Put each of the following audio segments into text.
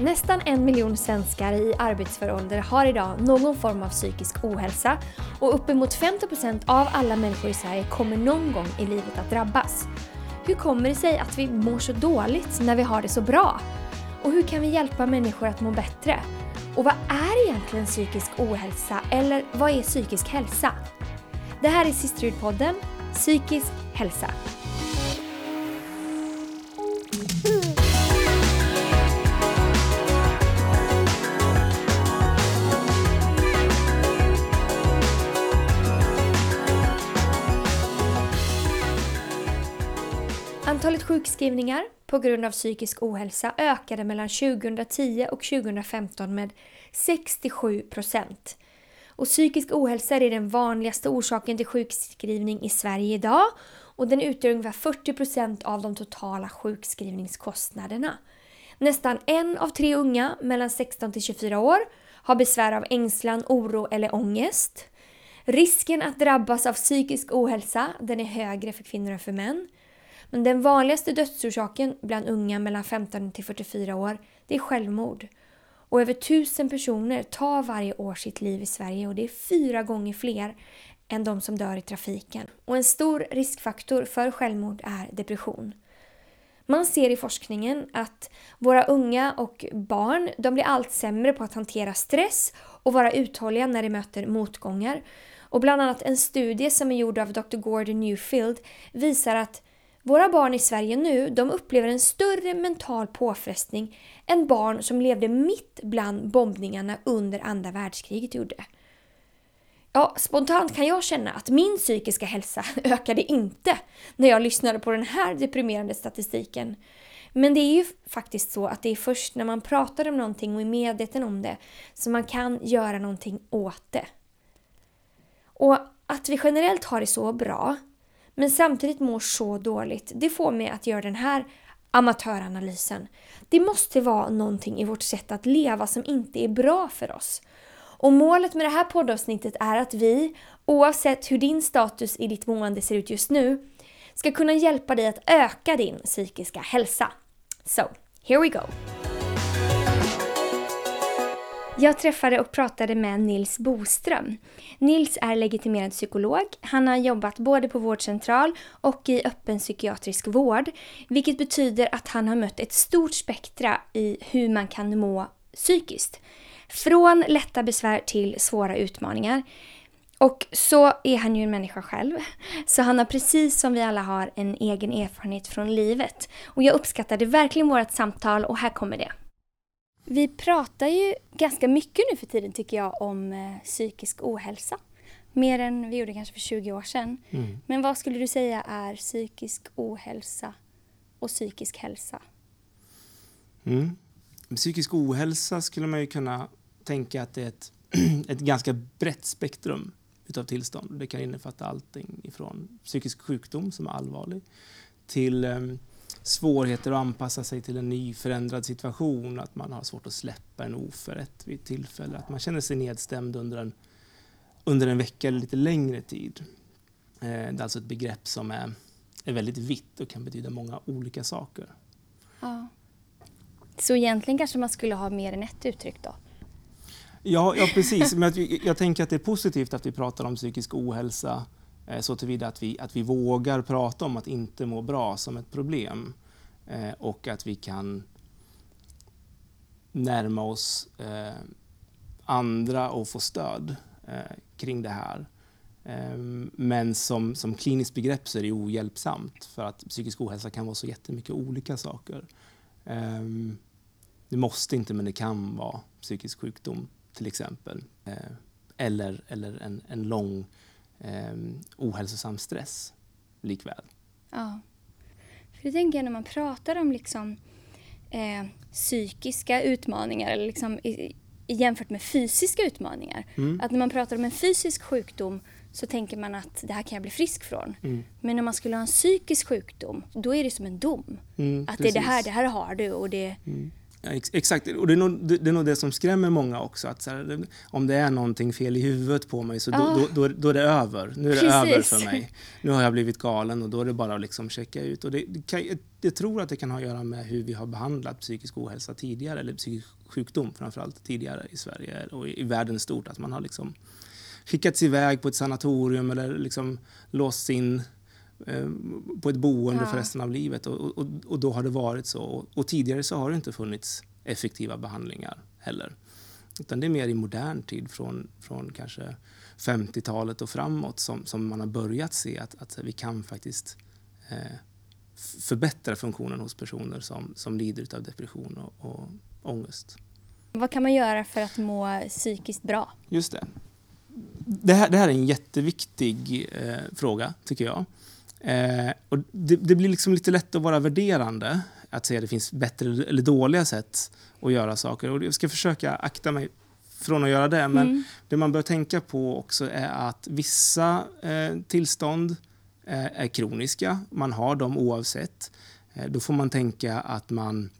Nästan en miljon svenskar i arbetsför ålder har idag någon form av psykisk ohälsa och uppemot 50% av alla människor i Sverige kommer någon gång i livet att drabbas. Hur kommer det sig att vi mår så dåligt när vi har det så bra? Och hur kan vi hjälpa människor att må bättre? Och vad är egentligen psykisk ohälsa eller vad är psykisk hälsa? Det här är Sisterhood-podden Psykisk hälsa. Antalet sjukskrivningar på grund av psykisk ohälsa ökade mellan 2010 och 2015 med 67 procent. Och psykisk ohälsa är den vanligaste orsaken till sjukskrivning i Sverige idag och den utgör ungefär 40 procent av de totala sjukskrivningskostnaderna. Nästan en av tre unga mellan 16 till 24 år har besvär av ängslan, oro eller ångest. Risken att drabbas av psykisk ohälsa den är högre för kvinnor än för män. Men den vanligaste dödsorsaken bland unga mellan 15 till 44 år det är självmord. Och över tusen personer tar varje år sitt liv i Sverige och det är fyra gånger fler än de som dör i trafiken. Och en stor riskfaktor för självmord är depression. Man ser i forskningen att våra unga och barn de blir allt sämre på att hantera stress och vara uthålliga när de möter motgångar. Och bland annat en studie som är gjord av Dr. Gordon Newfield visar att våra barn i Sverige nu, de upplever en större mental påfrestning än barn som levde mitt bland bombningarna under andra världskriget gjorde. Ja, spontant kan jag känna att min psykiska hälsa ökade inte när jag lyssnade på den här deprimerande statistiken. Men det är ju faktiskt så att det är först när man pratar om någonting och är medveten om det som man kan göra någonting åt det. Och att vi generellt har det så bra men samtidigt mår så dåligt, det får mig att göra den här amatöranalysen. Det måste vara någonting i vårt sätt att leva som inte är bra för oss. Och målet med det här poddavsnittet är att vi, oavsett hur din status i ditt mående ser ut just nu, ska kunna hjälpa dig att öka din psykiska hälsa. So, here we go! Jag träffade och pratade med Nils Boström. Nils är legitimerad psykolog. Han har jobbat både på vårdcentral och i öppen psykiatrisk vård, vilket betyder att han har mött ett stort spektra i hur man kan må psykiskt. Från lätta besvär till svåra utmaningar. Och så är han ju en människa själv. Så han har precis som vi alla har en egen erfarenhet från livet. Och jag uppskattade verkligen vårt samtal och här kommer det. Vi pratar ju ganska mycket nu för tiden tycker jag om eh, psykisk ohälsa. Mer än vi gjorde kanske för 20 år sedan. Mm. Men vad skulle du säga är psykisk ohälsa och psykisk hälsa? Mm. Psykisk ohälsa skulle man ju kunna tänka att det är ett, ett ganska brett spektrum utav tillstånd. Det kan innefatta allting ifrån psykisk sjukdom som är allvarlig till um, svårigheter att anpassa sig till en ny förändrad situation, att man har svårt att släppa en oförrätt vid ett tillfälle, att man känner sig nedstämd under en, under en vecka eller lite längre tid. Eh, det är alltså ett begrepp som är, är väldigt vitt och kan betyda många olika saker. Ja. Så egentligen kanske man skulle ha mer än ett uttryck då? Ja, ja precis. Men jag, jag tänker att det är positivt att vi pratar om psykisk ohälsa Eh, så tillvida att vi, att vi vågar prata om att inte må bra som ett problem eh, och att vi kan närma oss eh, andra och få stöd kring det här. Men som, som kliniskt begrepp så är det ohjälpsamt för att psykisk ohälsa kan vara så jättemycket olika saker. Det måste inte, men det kan vara psykisk sjukdom till exempel. Eller, eller en, en lång eh, ohälsosam stress likväl. Ja. För det tänker jag när man pratar om liksom, eh, psykiska utmaningar eller liksom i, jämfört med fysiska utmaningar. Mm. Att när man pratar om en fysisk sjukdom så tänker man att det här kan jag bli frisk från. Mm. Men när man skulle ha en psykisk sjukdom, då är det som en dom. Mm, att det är det här, det här har du och det... Mm. Ja, exakt, och det är, nog, det är nog det som skrämmer många också. Att här, om det är någonting fel i huvudet på mig så då, oh. då, då, då, är det över. Nu är det Precis. över för mig. Nu har jag blivit galen och då är det bara att liksom checka ut. Och det, det kan, jag tror att det kan ha att göra med hur vi har behandlat psykisk ohälsa tidigare, eller psykisk sjukdom framförallt tidigare i Sverige och i, i världen stort. Att man har liksom skickats iväg på ett sanatorium eller liksom låsts in på ett boende ja. för resten av livet. Och, och, och, då har det varit så. Och tidigare så har det inte funnits effektiva behandlingar heller. Utan det är mer i modern tid, från, från kanske 50-talet och framåt, som, som man har börjat se att, att vi kan faktiskt eh, förbättra funktionen hos personer som, som lider av depression och, och ångest. Vad kan man göra för att må psykiskt bra? Just det. Det här, det här är en jätteviktig eh, fråga, tycker jag. Eh, och det, det, blir liksom lite lätt att vara värderande, att säga att det finns bättre eller dåliga sätt att göra saker. Och jag ska försöka akta mig från att göra det, men mm. det man bör tänka på också är att vissa eh, tillstånd eh, är kroniska, man har dem oavsett. Eh, då får man tänka att man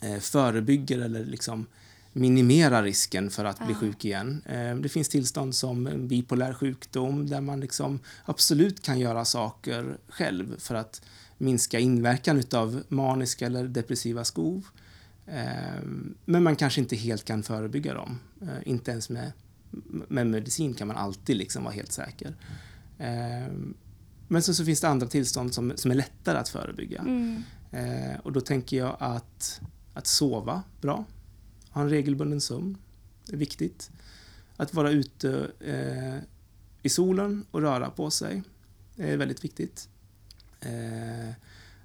eh, förebygger eller liksom minimera risken för att bli sjuk igen. Eh, det finns tillstånd som bipolär sjukdom där man liksom absolut kan göra saker själv för att minska inverkan av maniska eller depressiva skov. Eh, men man kanske inte helt kan förebygga dem. Eh, inte ens med, med medicin kan man alltid liksom vara helt säker. Men så, så finns det andra tillstånd som, som är lättare att förebygga. Mm. Och då tänker jag att, att sova bra ha en regelbunden sömn. Det är viktigt. Att vara ute eh, i solen och röra på sig det är väldigt viktigt. Eh,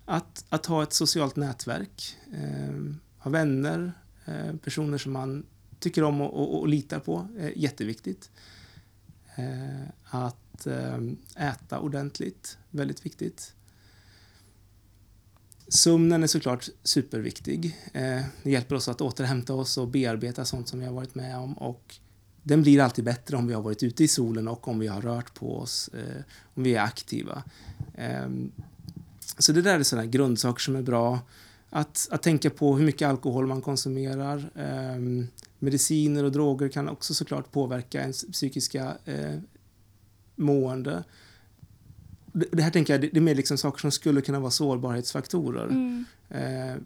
att, att ha ett socialt nätverk, eh, ha vänner, eh, personer som man tycker om och, och, och litar på är jätteviktigt. Eh, att eh, äta ordentligt, väldigt viktigt. Sömnen är såklart superviktig. Eh, det hjälper oss att återhämta oss och bearbeta sånt som vi har varit med om. Och den blir alltid bättre om vi har varit ute i solen och om vi har rört på oss, eh, om vi är aktiva. Ehm, så det där är sådana grundsaker som är bra. Att, att tänka på hur mycket alkohol man konsumerar. Ehm, mediciner och droger kan också såklart påverka ens psykiska eh, mående det här tänker jag, det är mer liksom saker som skulle kunna vara sårbarhetsfaktorer. Mm. Eh,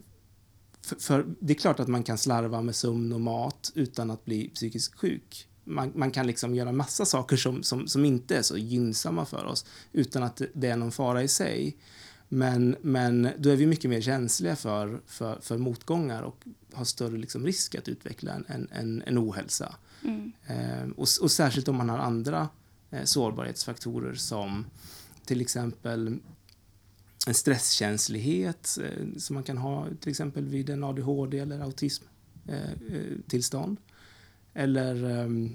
för, för, det är klart att man kan slarva med sömn och mat utan att bli psykiskt sjuk. Man, man kan liksom göra massa saker som, som, som, inte är så gynnsamma för oss utan att det är någon fara i sig. Men, men då är vi mycket mer känsliga för, för, för motgångar och har större liksom risk att utveckla en, en, en, en ohälsa. Mm. Eh, och, och, särskilt om man har andra eh, sårbarhetsfaktorer som till exempel en stresskänslighet eh, som man kan ha till exempel vid en ADHD eller autismtillstånd. Eller ehm,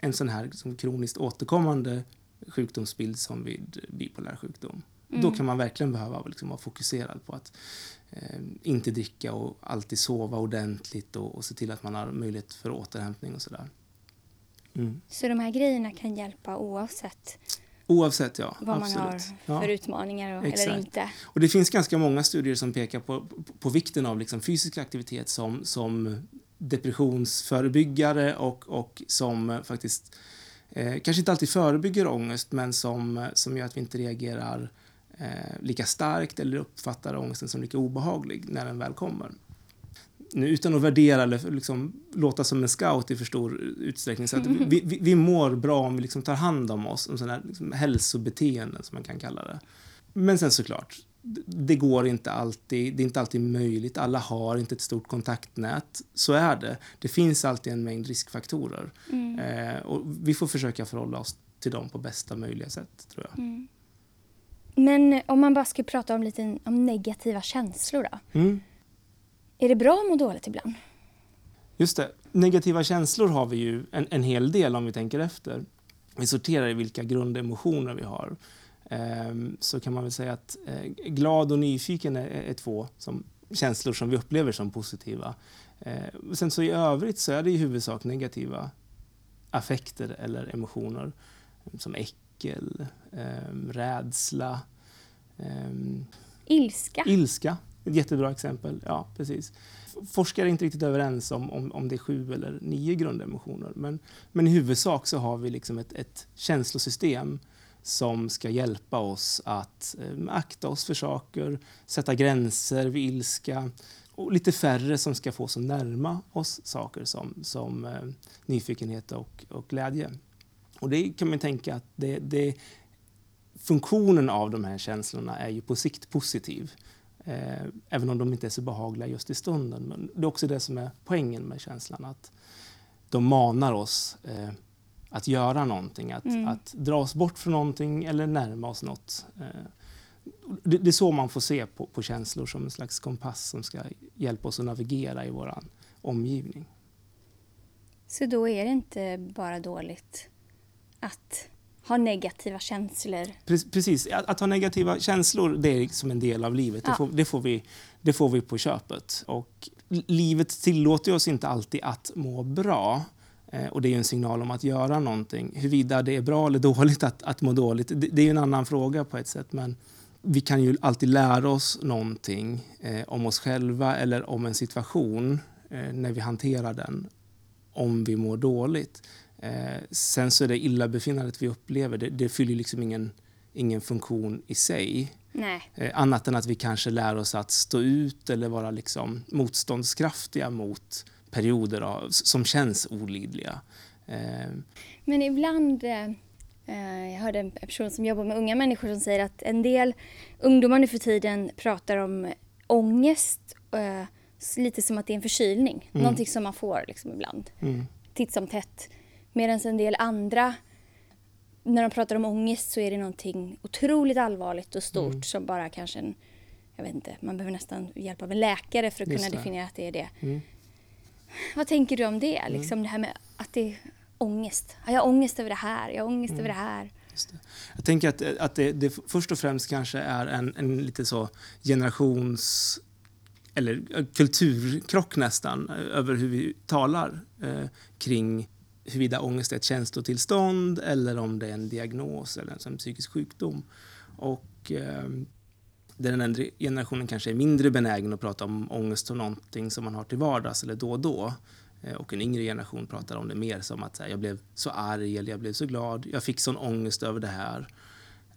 en sån här liksom, kroniskt återkommande sjukdomsbild som vid bipolär sjukdom. Mm. Då kan man verkligen behöva liksom, vara fokuserad på att eh, inte dricka och alltid sova ordentligt och, och se till att man har möjlighet för återhämtning och sådär. Mm. Så de här grejerna kan hjälpa oavsett Oavsett, ja. Vad absolut. man har för ja. utmaningar och, eller inte. Och det finns ganska många studier som pekar på, på, på vikten av liksom fysisk aktivitet som, som depressionsförebyggare och, och som faktiskt eh, kanske inte alltid förebygger ångest men som, som gör att vi inte reagerar eh, lika starkt eller uppfattar ångesten som lika obehaglig när den väl kommer nu, utan att värdera eller liksom låta som en scout i för stor utsträckning. Så att vi, vi, vi mår bra om vi liksom tar hand om oss, om sådana här liksom hälsobeteenden som man kan kalla det. Men sen såklart, det går inte alltid, det är inte alltid möjligt. Alla har inte ett stort kontaktnät. Så är det. Det finns alltid en mängd riskfaktorer. Mm. Eh, och vi får försöka förhålla oss till dem på bästa möjliga sätt, tror jag. Mm. Men om man bara ska prata om lite om negativa känslor då. Mm. Är det bra att må dåligt ibland? Just det. Negativa känslor har vi ju en, en hel del om vi tänker efter. Vi sorterar i vilka grundemotioner vi har. Ehm, så kan man väl säga att eh, glad och nyfiken är, är två som, känslor som vi upplever som positiva. Ehm, sen så i övrigt så är det i huvudsak negativa affekter eller emotioner som äckel, ehm, rädsla. Ilska. Ilska, ett jättebra exempel. Ja, precis. Forskare är inte riktigt överens om, om, om det är sju eller nio grundemotioner. Men, men i huvudsak så har vi liksom ett, ett känslosystem som ska hjälpa oss att eh, akta oss för saker, sätta gränser vid ilska och lite färre som ska få oss att närma oss saker som, som eh, nyfikenhet och, och glädje. Och det kan man tänka att det, det, funktionen av de här känslorna är ju på sikt positiv. Eh, även om de inte är så behagliga just i stunden. Men det är också det som är poängen med känslan. Att de manar oss eh, att göra någonting, att, mm. att dra oss bort från någonting eller närma oss något. Eh, det, det, är så man får se på, på, känslor som en slags kompass som ska hjälpa oss att navigera i vår omgivning. Så då är det inte bara dåligt att ha negativa känslor? Precis, att, att ha negativa känslor det är som en del av livet. Ja. Det, får, det, får, vi, det får vi på köpet. Och livet tillåter oss inte alltid att må bra. Eh, och det är en signal om att göra någonting. Huruvida det är bra eller dåligt att, att må dåligt, det, det är en annan fråga på ett sätt. Men vi kan ju alltid lära oss någonting eh, om oss själva eller om en situation eh, när vi hanterar den, om vi mår dåligt. Eh, sen så är det illabefinnandet vi upplever, det, det fyller liksom ingen, ingen funktion i sig. Eh, annat än att vi kanske lär oss att stå ut eller vara liksom motståndskraftiga mot perioder av, som känns olidliga. Eh. Men ibland eh, eh, jag hörde en person som jobbar med unga människor som säger att en del ungdomar nu för tiden pratar om ångest eh, lite som att det är en förkylning. Mm. Någonting som man får liksom ibland. Mm. Titt som tätt. Medan en del andra, när de pratar om ångest så är det någonting otroligt allvarligt och stort mm. som bara kanske en, jag vet inte, man behöver nästan hjälp av en läkare för att kunna definiera att det är det. Mm. Vad tänker du om det? Mm. Liksom det här med att det är ångest. Jag har ångest över det här, jag har ångest över det mm. här. Det. Jag tänker att, att det, det, först och främst kanske är en, en lite så generations eller kulturkrock nästan över hur vi talar eh, kring huruvida ångest är ett känslotillstånd eller om det är en diagnos eller en, en psykisk sjukdom. Och eh, den äldre generationen kanske är mindre benägen att prata om ångest som någonting som man har till vardags eller då och då. Eh, och en yngre generation pratar om det mer som att här, jag blev så arg eller jag blev så glad. Jag fick sån ångest över det här.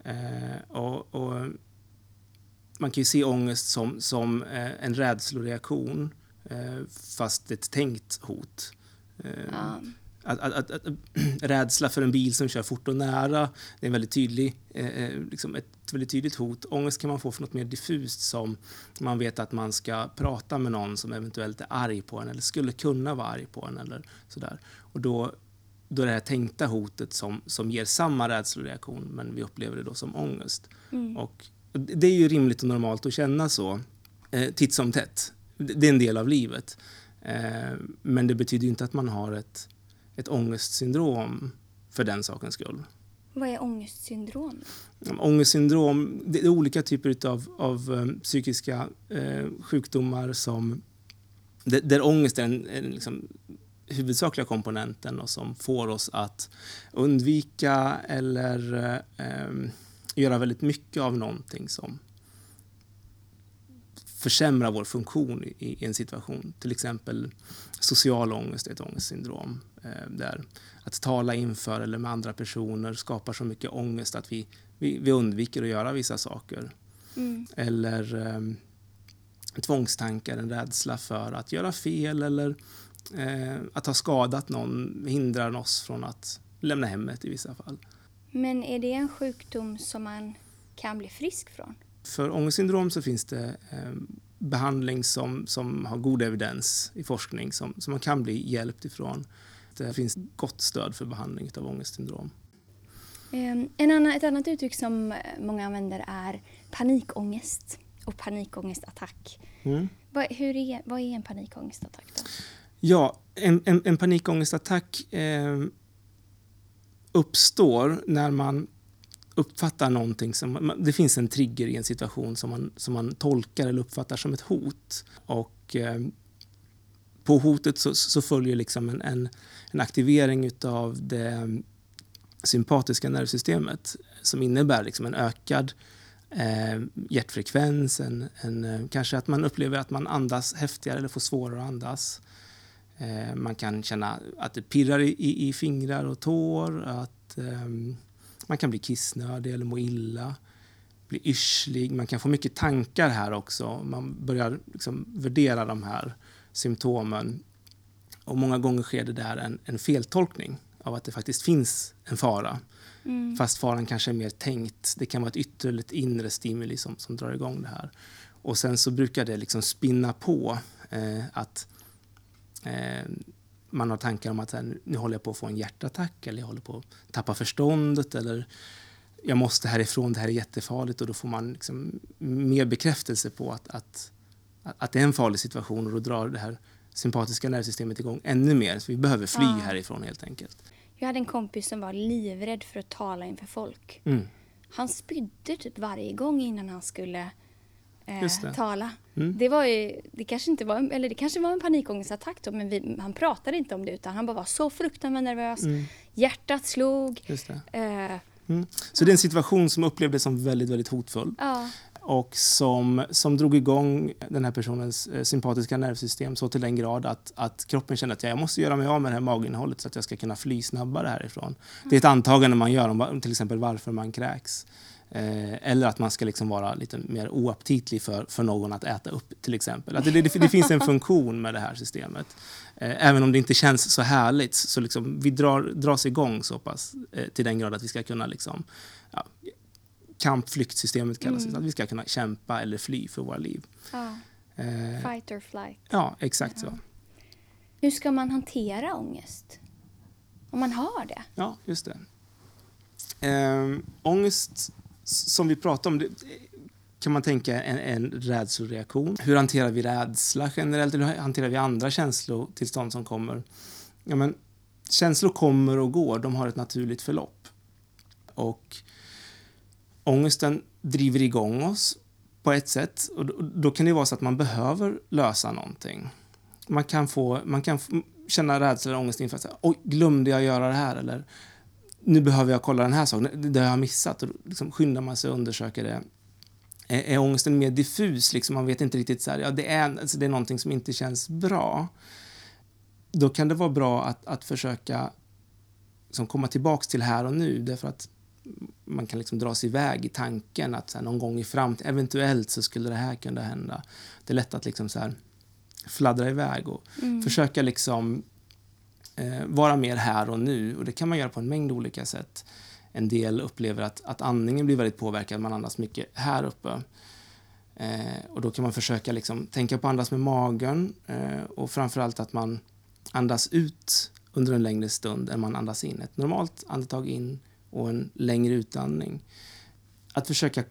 Eh, och, och, man kan ju se ångest som, som eh, en rädsloreaktion eh, fast ett tänkt hot. Eh, ja. Att, att, att, rädsla för en bil som kör fort och nära det är en väldigt tydlig, eh, eh, liksom ett väldigt tydligt hot. Ångest kan man få för något mer diffust som man vet att man ska prata med någon som eventuellt är arg på en eller skulle kunna vara arg på en. Eller sådär. Och då, då är det här tänkta hotet som, som ger samma rädsloreaktion men vi upplever det då som ångest. Mm. Och, och det är ju rimligt och normalt att känna så eh, titt som tätt. Det, det är en del av livet. Eh, men det betyder inte att man har ett ett ångestsyndrom för den sakens skull. Vad är ångestsyndrom? Ångestsyndrom det är olika typer av, av um, psykiska eh, sjukdomar som, där, där ångest är den liksom, huvudsakliga komponenten och som får oss att undvika eller eh, göra väldigt mycket av någonting som försämrar vår funktion i, i en situation. Till exempel social ångest är ett ångestsyndrom. Eh, där att tala inför eller med andra personer skapar så mycket ångest att vi, vi, vi undviker att göra vissa saker. Mm. Eller eh, tvångstankar, en rädsla för att göra fel eller eh, att ha skadat någon hindrar oss från att lämna hemmet i vissa fall. Men är det en sjukdom som man kan bli frisk från? För ångestsyndrom så finns det eh, behandling som, som har god evidens i forskning som, som man kan bli hjälpt ifrån. Det finns gott stöd för behandling av ångestsyndrom. Ehm, en annan, ett annat uttryck som många använder är panikångest och panikångestattack. Mm. Vad, hur är, vad är en panikångestattack? Då? Ja, en, en, en panikångestattack eh, uppstår när man uppfattar någonting som... Det finns en trigger i en situation som man, som man tolkar eller uppfattar som ett hot. Och eh, på hotet så, så följer liksom en, en, en aktivering av det sympatiska nervsystemet som innebär liksom en ökad eh, hjärtfrekvens, en, en, eh, kanske att man upplever att man andas häftigare eller får svårare att andas. Eh, man kan känna att det pirrar i, i fingrar och tår, att eh, man kan bli kissnödig eller må illa, bli yrslig. Man kan få mycket tankar här också. Man börjar liksom värdera de här symptomen. Och många gånger sker det där en, en feltolkning av att det faktiskt finns en fara. Mm. Fast faran kanske är mer tänkt. Det kan vara ett yttre eller ett inre stimuli som, som drar igång det här. Och sen så brukar det liksom spinna på eh, att eh, man har tankar om att här, nu håller jag på att få en hjärtattack eller jag håller på att tappa förståndet eller jag måste härifrån, det här är jättefarligt och då får man liksom mer bekräftelse på att, att, att det är en farlig situation och då drar det här sympatiska nervsystemet igång ännu mer. Så vi behöver fly ja. härifrån helt enkelt. Jag hade en kompis som var livrädd för att tala inför folk. Mm. Han spydde typ varje gång innan han skulle eh, tala. Mm. Det var ju, det kanske inte var, eller det kanske var en panikångestattack då, men vi, han pratade inte om det utan han bara var så fruktansvärt nervös. Mm. Hjärtat slog. Eh, mm. Så det är en situation som upplevdes som väldigt, väldigt hotfull. Ja och som, som drog igång den här personens eh, sympatiska nervsystem så till den grad att, att kroppen kände att jag måste göra mig av med det här maginnehållet så att jag ska kunna fly snabbare härifrån. Det är ett antagande man gör om till exempel varför man kräks. Eh, eller att man ska liksom vara lite mer oaptitlig för, för någon att äta upp till exempel. Att det, det, det finns en funktion med det här systemet. Eh, även om det inte känns så härligt så liksom, vi drar, dras igång så pass eh, till den grad att vi ska kunna liksom, ja, kampflyktsystemet kallas mm. det. Att vi ska kunna kämpa eller fly för våra liv. Ja. Eh, Fight or flight. Ja, exakt ja. så. Hur ska man hantera ångest? Om man har det? Ja, just det. Eh, ångest, som vi pratade om, det, kan man tänka en, en rädsloreaktion. Hur hanterar vi rädsla generellt? Eller hur hanterar vi andra känslotillstånd som kommer? Ja, men, känslor kommer och går, de har ett naturligt förlopp. Och ångesten driver igång oss på ett sätt. Och då, kan det vara så att man behöver lösa någonting. Man kan, få, man kan känna rädsla eller ångest inför att oj, glömde jag göra det här? Eller nu behöver jag kolla den här saken, det har jag missat. Och liksom skyndar man sig och undersöker det. Är, är ångesten mer diffus? Liksom, man vet inte riktigt, så här, ja, det, är, alltså, det är någonting som inte känns bra. Då kan det vara bra att, att försöka liksom, komma tillbaks till här och nu. Därför att man kan liksom dra sig iväg i tanken att här, någon gång i framtiden, eventuellt så skulle det här kunna hända. Det är lätt att liksom så här fladdra iväg och mm. försöka liksom eh, vara mer här och nu. Och det kan man göra på en mängd olika sätt. En del upplever att, att andningen blir väldigt påverkad, man andas mycket här uppe. Eh, och då kan man försöka liksom tänka på att andas med magen eh, och framförallt att man andas ut under en längre stund än man andas in. Ett normalt andetag in och en längre utandning. Att försöka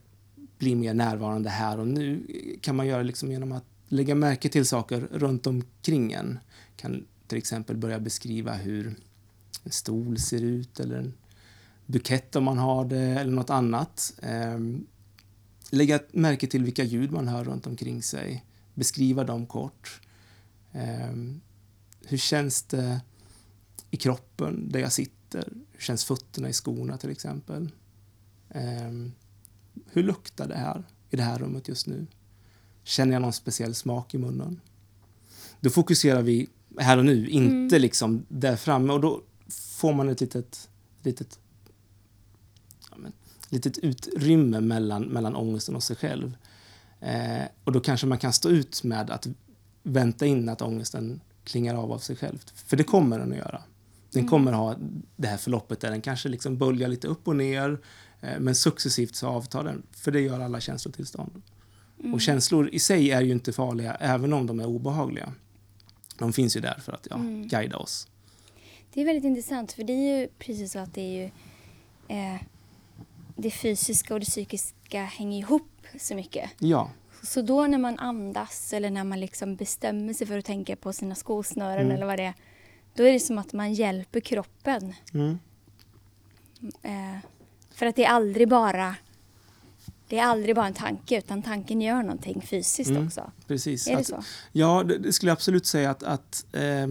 bli mer närvarande här och nu kan man göra liksom genom att lägga märke till saker runt omkring en. Kan till exempel börja beskriva hur en stol ser ut eller en bukett om man har det eller något annat. Ehm, lägga märke till vilka ljud man hör runt omkring sig. Beskriva dem kort. Ehm, hur känns det i kroppen där jag sitter? Sitter? Hur känns fötterna i skorna till exempel? Um, hur luktar det här i det här rummet just nu? Känner jag någon speciell smak i munnen? Då fokuserar vi här och nu, inte mm. liksom där framme. Och då får man ett litet, litet, ja, men, litet utrymme mellan, mellan ångesten och sig själv. Eh, och då kanske man kan stå ut med att vänta in att ångesten klingar av av sig själv. För det kommer den att göra. Den mm. kommer ha det här förloppet där den kanske liksom böljar lite upp och ner eh, men successivt så avtar den, för det gör alla känslotillstånd. Mm. Och känslor i sig är ju inte farliga även om de är obehagliga. De finns ju där för att ja, mm. guida oss. Det är väldigt intressant för det är ju precis så att det är ju eh, det fysiska och det psykiska hänger ihop så mycket. Ja. Så då när man andas eller när man liksom bestämmer sig för att tänka på sina skosnören mm. eller vad det är då är det som att man hjälper kroppen. Mm. Eh, för att det är aldrig bara det är aldrig bara en tanke, utan tanken gör någonting fysiskt mm, också. Precis. Är det så? Ja, det, det skulle jag absolut säga att, att eh,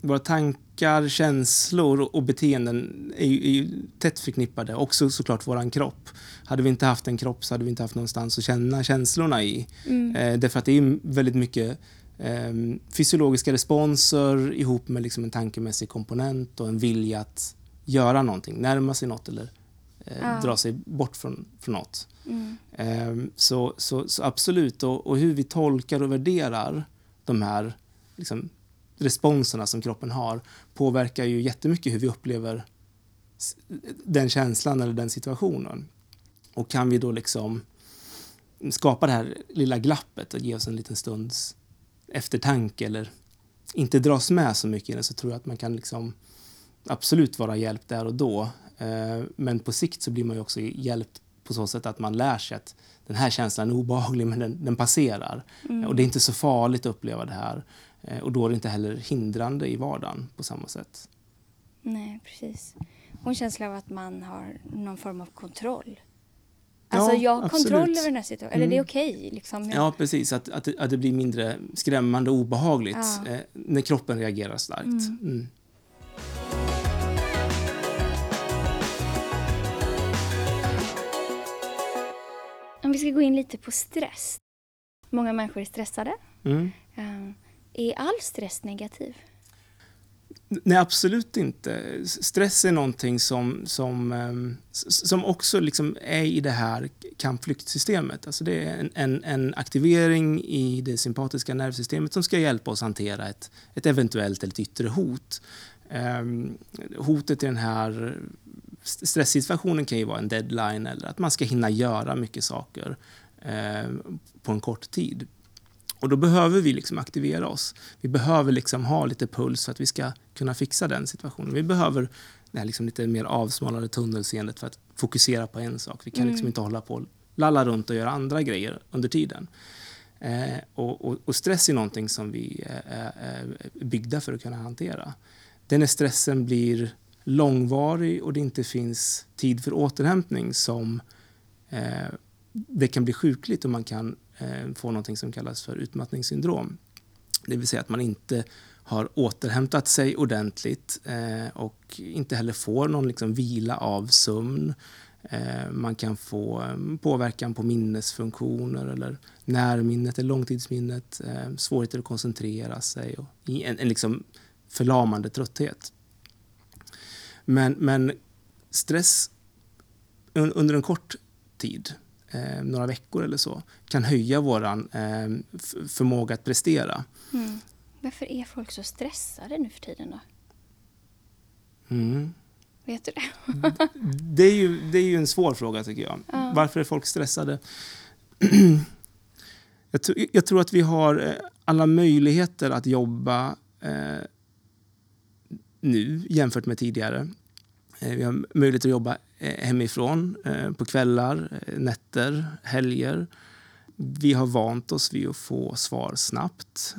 våra tankar, känslor och beteenden är ju, är ju tätt förknippade. Också såklart våran kropp. Hade vi inte haft en kropp så hade vi inte haft någonstans att känna känslorna i. Mm. Eh, därför att det är väldigt mycket fysiologiska responser ihop med liksom en tankemässig komponent och en vilja att göra någonting, närma sig något eller eh, Ja. dra sig bort från, från något. Mm. Ehm, Så, så, så absolut, och, och hur vi tolkar och värderar de här liksom, responserna som kroppen har påverkar ju jättemycket hur vi upplever den känslan eller den situationen. Och kan vi då liksom skapa det här lilla glappet och ge oss en liten stunds eftertanke eller inte dras med så mycket i det så tror jag att man kan liksom absolut vara hjälpt där och då. Eh, Men på sikt så blir man ju också hjälpt på så sätt att man lär sig att den här känslan är obehaglig men den, den passerar. Mm. Och det är inte så farligt att uppleva det här. Eh, Och då är det inte heller hindrande i vardagen på samma sätt. Nej, precis. Och en känsla av att man har någon form av kontroll. Ja, Alltså jag har absolut. kontroll över den här situationen. Eller det är Mm. okej. liksom. Jag- Ja, precis. Att, att, att det blir mindre skrämmande och obehagligt Ja. eh, när kroppen reagerar starkt. Mm. Mm. Om vi ska gå in lite på stress. Många människor är stressade. Mm. Eh, Är all stress negativ? Nej, absolut inte. Stress är någonting som, som, ehm, som också liksom är i det här kampflyktsystemet. Alltså det är en, en, en aktivering i det sympatiska nervsystemet som ska hjälpa oss hantera ett, ett eventuellt eller ett yttre hot. Ehm, hotet i den här stresssituationen kan ju vara en deadline eller att man ska hinna göra mycket saker ehm, på en kort tid. Och då behöver vi liksom aktivera oss. Vi behöver liksom ha lite puls för att vi ska kunna fixa den situationen. Vi behöver det här liksom lite mer avsmalnade tunnelseendet för att fokusera på en sak. Vi kan liksom Mm. inte hålla på och lalla runt och göra andra grejer under tiden. Eh, och, och, och stress är någonting som vi eh, är är byggda för att kunna hantera. Det är när stressen blir långvarig och det inte finns tid för återhämtning som eh, det kan bli sjukligt och man kan Eh, får något någonting som kallas för utmattningssyndrom. Det vill säga att man inte har återhämtat sig ordentligt eh, och inte heller får någon liksom vila av sömn. Eh, man kan få mm, påverkan på minnesfunktioner eller närminnet eller långtidsminnet, svårigheter att koncentrera sig och en, en liksom förlamande trötthet. Men, men stress under en kort tid eh, några veckor eller så, kan höja vår eh, förmåga att prestera. Mm. Varför är folk så stressade nu för tiden då? Mm. Vet du det? Det, är ju, det är ju en svår fråga tycker jag. Ja. Varför är folk stressade? jag, tr- jag tror att vi har eh, alla möjligheter att jobba eh, nu jämfört med tidigare. Eh, vi har möjlighet att jobba eh, hemifrån eh, på kvällar, nätter, helger. Vi har vant oss vid att få svar snabbt.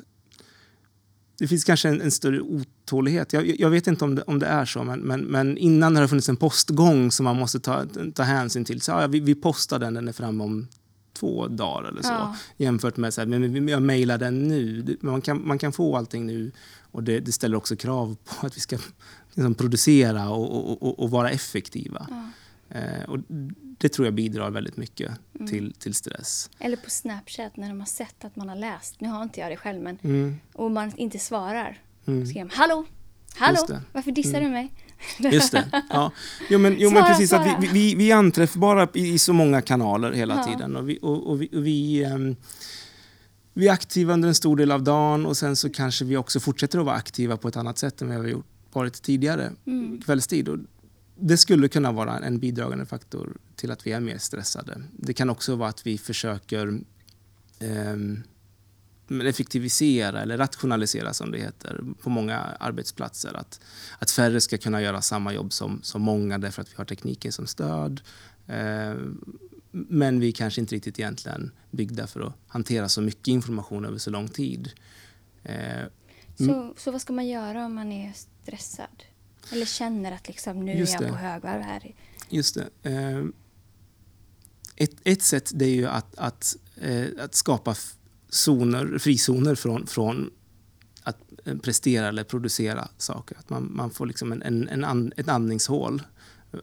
Det finns kanske en, en större otålighet. Jag, jag vet inte om det, om det är så, men, men, men innan har det funnits en postgång som man måste ta, ta hänsyn till. Så, ja, vi, vi postar den, den är framme om två dagar eller så. Ja. Jämfört med så här, men jag mejlar den nu. Man kan, man kan få allting nu och det, det ställer också krav på att vi ska liksom, producera och, och, och, och vara effektiva. Ja. Eh, och det tror jag bidrar väldigt mycket Mm. till, till stress. Eller på Snapchat när de har sett att man har läst. Nu har inte jag det själv men Mm, och man inte svarar. mm. Skriver de, hallå, hallå, varför dissar Mm. du mig? Just det. Ja. Jo, men, jo, men Svara, precis. Att vi, vi, vi är anträffbara i, i så många kanaler hela Ja. tiden. Och vi, och, och vi, och vi, ehm, vi är aktiva under en stor del av dagen och sen så kanske vi också fortsätter att vara aktiva på ett annat sätt än vi har gjort, varit tidigare Mm. kvällstid. Och det skulle kunna vara en bidragande faktor till att vi är mer stressade. Det kan också vara att vi försöker men effektivisera eller rationalisera som det heter på många arbetsplatser. Att, att färre ska kunna göra samma jobb som, som många därför att vi har tekniken som stöd. Eh, men vi är kanske inte riktigt egentligen byggda för att hantera så mycket information över så lång tid. Eh, Så, så vad ska man göra om man är stressad? Eller känner att liksom, nu Just är jag det. på högvarv här. Just det. Eh, Ett, ett sätt det är ju att, att, eh, att skapa zoner, frizoner från, från att eh, prestera eller producera saker. Att man, man får liksom en, en, en and, ett andningshål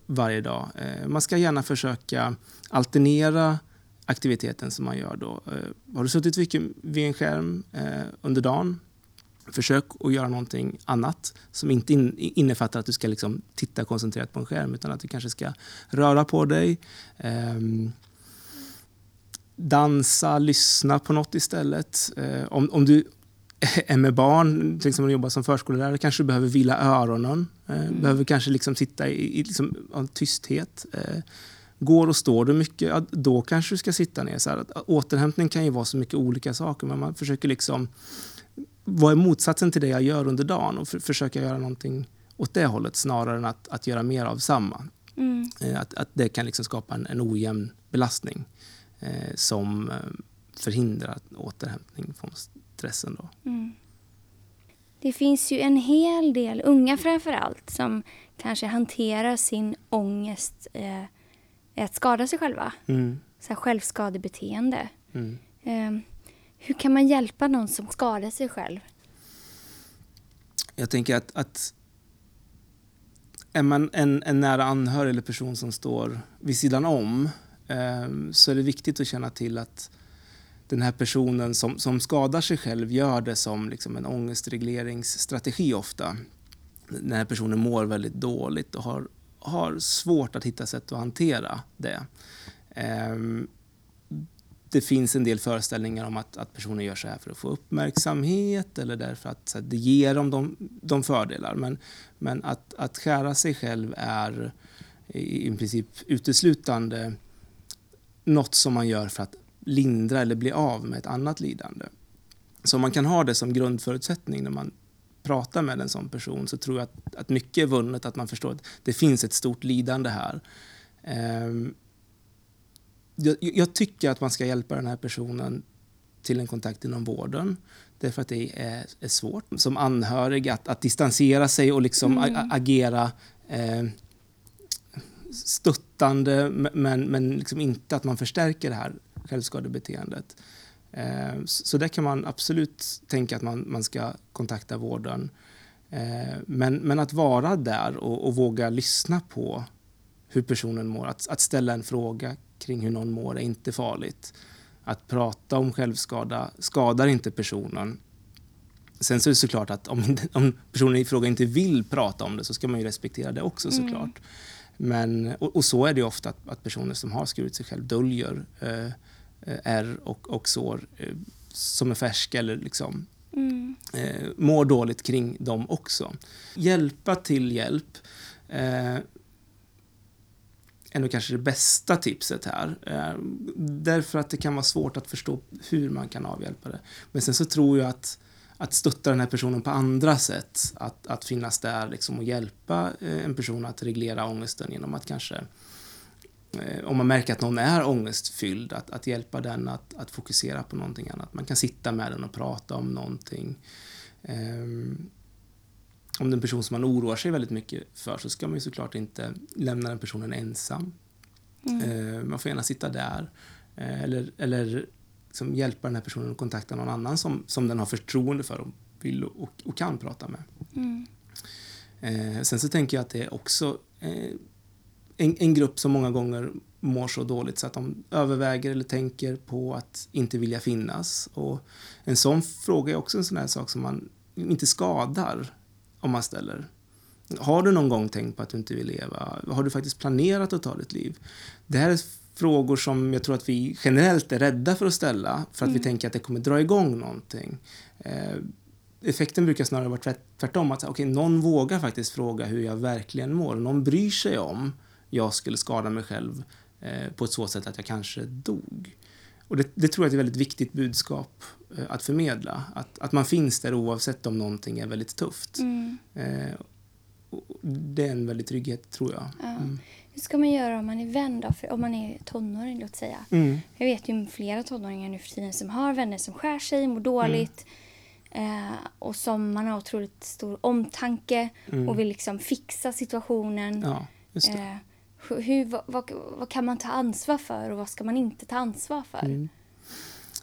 varje dag. Eh, man ska gärna försöka alternera aktiviteten som man gör då. Eh, har du suttit vid en skärm eh, under dagen? Försök att göra någonting annat som inte innefattar att du ska liksom titta koncentrerat på en skärm utan att du kanske ska röra på dig. Um, dansa, lyssna på något istället. Uh, om, om du är med barn, till exempel om du jobbar som förskollärare, kanske du behöver vila öronen. Uh, mm. Behöver kanske liksom sitta i, i liksom, tysthet. Uh, Går och står du mycket, då kanske du ska sitta ner. Så här, återhämtning kan ju vara så mycket olika saker, men man försöker liksom... Vad är motsatsen till det jag gör under dagen? Och för, försöka göra någonting åt det hållet snarare än att, att göra mer av samma. Mm. Eh, att, att det kan liksom skapa en, en ojämn belastning eh, som eh, förhindrar återhämtning från stressen. Då. Mm. Det finns ju en hel del unga framför allt som kanske hanterar sin ångest eh, att skada sig själva. Mm. Så här självskadebeteende. Mm. Eh, hur kan man hjälpa någon som skadar sig själv? Jag tänker att, att är man en, en nära anhörig eller person som står vid sidan om eh, så är det viktigt att känna till att den här personen som, som skadar sig själv gör det som liksom en ångestregleringsstrategi ofta. Den här personen mår väldigt dåligt och har har svårt att hitta sätt att hantera det. Ehm, det finns en del föreställningar om att, att personer gör så här för att få uppmärksamhet eller därför att här, det ger dem de, de fördelar. Men, men att, att skära sig själv är i, i princip uteslutande något som man gör för att lindra eller bli av med ett annat lidande. Så man kan ha det som grundförutsättning när man pratar med en sån person så tror jag att, att mycket är vunnet, att man förstår att det finns ett stort lidande här. Ehm, jag, jag, tycker att man ska hjälpa den här personen till en kontakt inom vården. Därför att det är, är svårt som anhörig att, att distansera sig och liksom mm. agera eh, stöttande men, men liksom inte att man förstärker det här självskadebeteendet. Eh, så där kan man absolut tänka att man, man ska kontakta vården. Eh, men, men att vara där och, och våga lyssna på hur personen mår, att, att ställa en fråga kring hur någon mår är inte farligt. Att prata om självskada skadar inte personen. Sen så är det såklart att om, om personen i fråga inte vill prata om det så ska man ju respektera det också mm. såklart. Mm. Men, och, och, så är det ofta att, att, personer som har skurit sig själv döljer eh, Eh, ärr och, och sår eh, som är färska eller liksom mm. eh, mår dåligt kring dem också. Hjälpa till hjälp eh, är nog kanske det bästa tipset här. Eh, därför att det kan vara svårt att förstå hur man kan avhjälpa det. Men sen så tror jag att att stötta den här personen på andra sätt. Att, att finnas där liksom och hjälpa eh, en person att reglera ångesten genom att kanske eh, om man märker att någon är ångestfylld, att, att hjälpa den att, att fokusera på någonting annat. Man kan sitta med den och prata om någonting. Um, om det är en person som man oroar sig väldigt mycket för så ska man ju såklart inte lämna den personen ensam. Mm. Uh, man får gärna sitta där. Uh, eller eller liksom hjälpa den här personen att kontakta någon annan som, som den har förtroende för och vill och, och kan prata med. Mm. Uh, sen så tänker jag att det är också en, en grupp som många gånger mår så dåligt så att de överväger eller tänker på att inte vilja finnas. Och en sån fråga är också en sån här sak som man inte skadar om man ställer. Har du någon gång tänkt på att du inte vill leva? Har du faktiskt planerat att ta ditt liv? Det här är frågor som jag tror att vi generellt är rädda för att ställa för att mm. vi tänker att det kommer dra igång någonting. Eh, effekten brukar snarare vara tvärtom. Att okay, någon vågar faktiskt fråga hur jag verkligen mår. Någon bryr sig om jag skulle skada mig själv eh, på ett så sätt att jag kanske dog. Och det, det, tror jag är ett väldigt viktigt budskap eh, att förmedla. Att, att man finns där oavsett om någonting är väldigt tufft. Mm. Eh, det är en väldig trygghet, tror jag. Ja. Mm. Hur ska man göra om man är vän då? För om man är tonåring, låt säga. Mm. Jag vet ju flera tonåringar nu för tiden som har vänner som skär sig, mår dåligt. Mm. Eh, och som man har otroligt stor omtanke mm. och vill liksom fixa situationen. Ja, just det. Eh, hur, vad, vad, vad, kan man ta ansvar för och vad ska man inte ta ansvar för? Mm.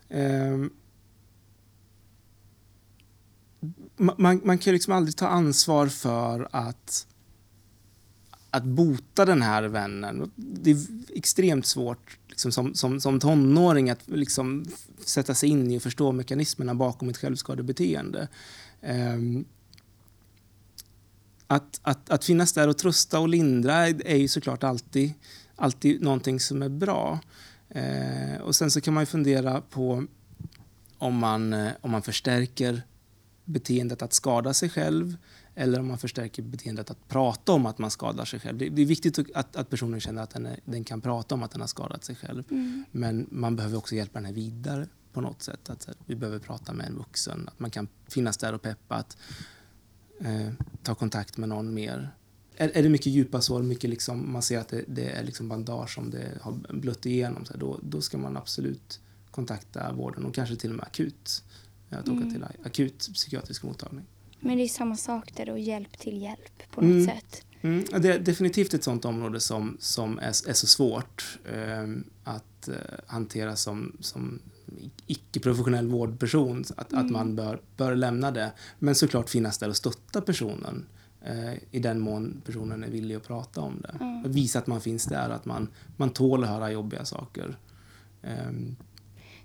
Ehm, um, man, man kan liksom aldrig ta ansvar för att, att bota den här vännen. Det är extremt svårt liksom, som, som, som tonåring att liksom, sätta sig in i och förstå mekanismerna bakom ett självskadebeteende. Um, att, att, att finnas där och trösta och lindra är ju såklart alltid, alltid någonting som är bra. Eh, och sen så kan man ju fundera på om man, eh, om man förstärker beteendet att skada sig själv eller om man förstärker beteendet att prata om att man skadar sig själv. Det, det är viktigt att, att personen känner att den, är, den, kan prata om att den har skadat sig själv. Mm. Men man behöver också hjälpa den här vidare på något sätt. Att, här, vi behöver prata med en vuxen, att man kan finnas där och peppa. Att, eh, ta kontakt med någon mer. Är, är det mycket djupa sår, mycket liksom, man ser att det, det är liksom bandage som det har blött igenom, så här, då, då ska man absolut kontakta vården och kanske till och med akut. Att åka mm. till akut psykiatrisk mottagning. Men det är samma sak där då, hjälp till hjälp på något mm. sätt. Mm. Det är definitivt ett sånt område som, som är, är så svårt eh, att eh, hantera som, som icke-professionell vårdperson. Att, mm. att man bör, bör lämna det. Men såklart finnas där och stötta personen eh, i den mån personen är villig att prata om det. Mm. Visa att man finns där, att man, man tål att höra jobbiga saker. Um,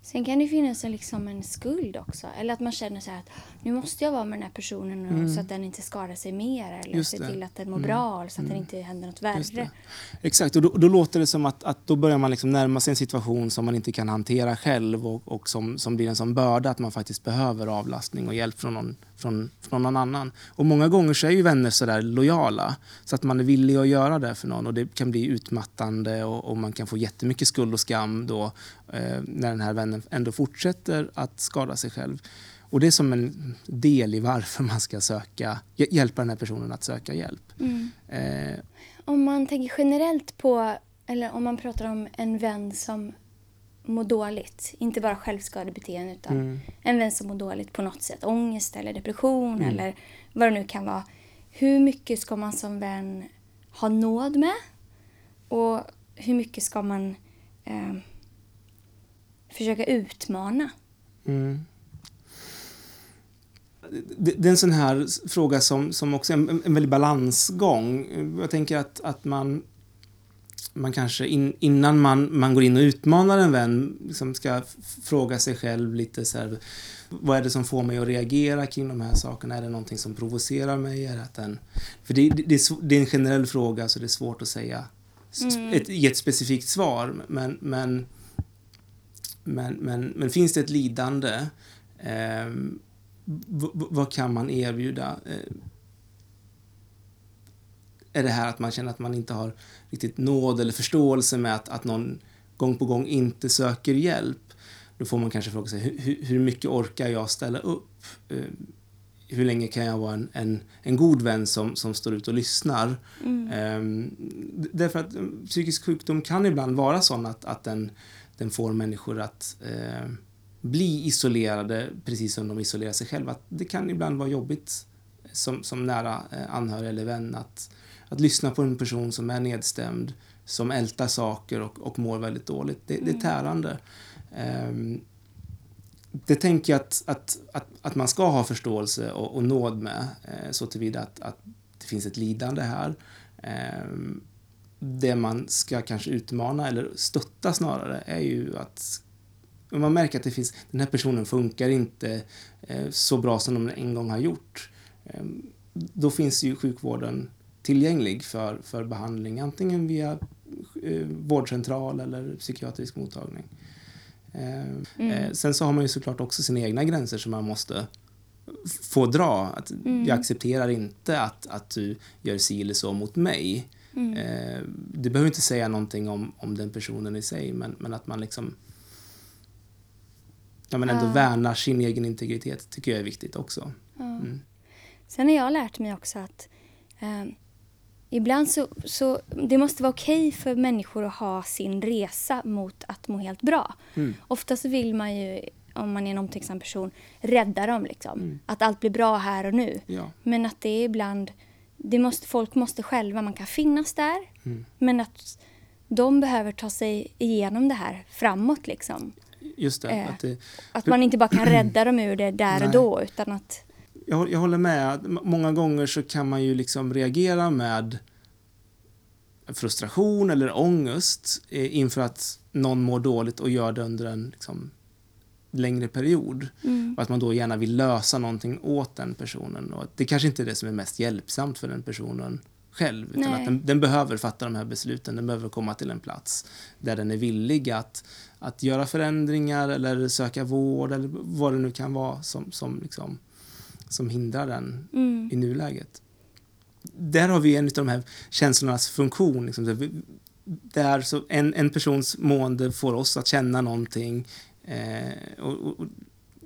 Sen kan det finnas en, liksom en skuld också. Eller att man känner så att nu måste jag vara med den här personen mm. så att den inte skadar sig mer. Eller se till att den mår mm. bra så att mm. det inte händer något värre. Exakt, och då, då, låter det som att, att då börjar man liksom närma sig en situation som man inte kan hantera själv och, och som, som blir en sån börda att man faktiskt behöver avlastning och hjälp från någon, från, från någon annan. Och många gånger så är ju vänner så där lojala så att man är villig att göra det för någon och det kan bli utmattande och, och man kan få jättemycket skuld och skam då eh, när den här vännen ändå fortsätter att skada sig själv. Och det är som en del i varför man ska söka, hjälpa den här personen att söka hjälp. Mm. Eh. Om man tänker generellt på, eller om man pratar om en vän som mår dåligt, inte bara självskadebeteende utan mm. en vän som mår dåligt på något sätt, ångest eller depression mm. eller vad det nu kan vara. Hur mycket ska man som vän ha nåd med? Och hur mycket ska man eh, försöka utmana? Mm. Det, det, är en sån här fråga som, som också är en, en väldig balansgång. Jag tänker att, att man man kanske in, innan man, man går in och utmanar en vän liksom ska fråga sig själv lite så här, vad är det som får mig att reagera kring de här sakerna? Är det någonting som provocerar mig? Är det att den, för det, det, det, är, det är en generell fråga så det är svårt att säga mm. ett, ge ett specifikt svar. Men, men, men, men, men finns det ett lidande, eh, vad kan man erbjuda? Eh, är det här att man känner att man inte har riktigt nåd eller förståelse med att, att någon gång på gång inte söker hjälp. Då får man kanske fråga sig hur, hur mycket orkar jag ställa upp? Eh, hur länge kan jag vara en, en, en god vän som, som står ut och lyssnar? Mm. Um, därför att eh, psykisk sjukdom kan ibland vara sån att, att den, den får människor att uh, bli isolerade precis som de isolerar sig själva. Att det kan ibland vara jobbigt som, som nära anhörig eller vän att, att lyssna på en person som är nedstämd, som ältar saker och, och mår väldigt dåligt, det, det är mm. tärande. Um, det tänker jag att, att, att, att, man ska ha förståelse och, och nåd med, eh, så tillvida att, att det finns ett lidande här. Eh, det man ska kanske utmana, eller stötta snarare, är ju att om man märker att det finns, den här personen funkar inte eh, så bra som de en gång har gjort. Eh, då finns ju sjukvården tillgänglig för, för behandling antingen via eh, vårdcentral eller psykiatrisk mottagning. Eh, mm. eh, sen så har man ju såklart också sina egna gränser som man måste få dra. Att mm. Jag accepterar inte att, att du gör si eller så mot mig. Mm. Det behöver inte säga någonting om, om den personen i sig men, men att man liksom ja, men ändå ja. värnar sin egen integritet tycker jag är viktigt också. Ja. Mm. Sen har jag lärt mig också att eh, Ibland så, så det måste vara okej okay för människor att ha sin resa mot att må helt bra. Mm. Ofta så vill man ju, om man är en omtänksam person, rädda dem liksom. Mm. Att allt blir bra här och nu. Ja. Men att det är ibland, det måste, folk måste själva, man kan finnas där. Mm. Men att de behöver ta sig igenom det här framåt liksom. Just det. Eh, att, det, att man inte bara kan rädda dem ur det där Nej. och då utan att jag, jag håller med. Många gånger så kan man ju liksom reagera med frustration eller ångest eh, inför att någon mår dåligt och gör det under en liksom, längre period. Mm. Och att man då gärna vill lösa någonting åt den personen. Och det kanske inte är det som är mest hjälpsamt för den personen själv. Utan Nej. att den, den behöver fatta de här besluten. Den behöver komma till en plats där den är villig att, att göra förändringar eller söka vård eller vad det nu kan vara som, som, liksom, som hindrar den Mm. i nuläget. Där har vi en av de här känslornas funktion. Liksom, där så en, en persons mående får oss att känna någonting. Eh, och, och,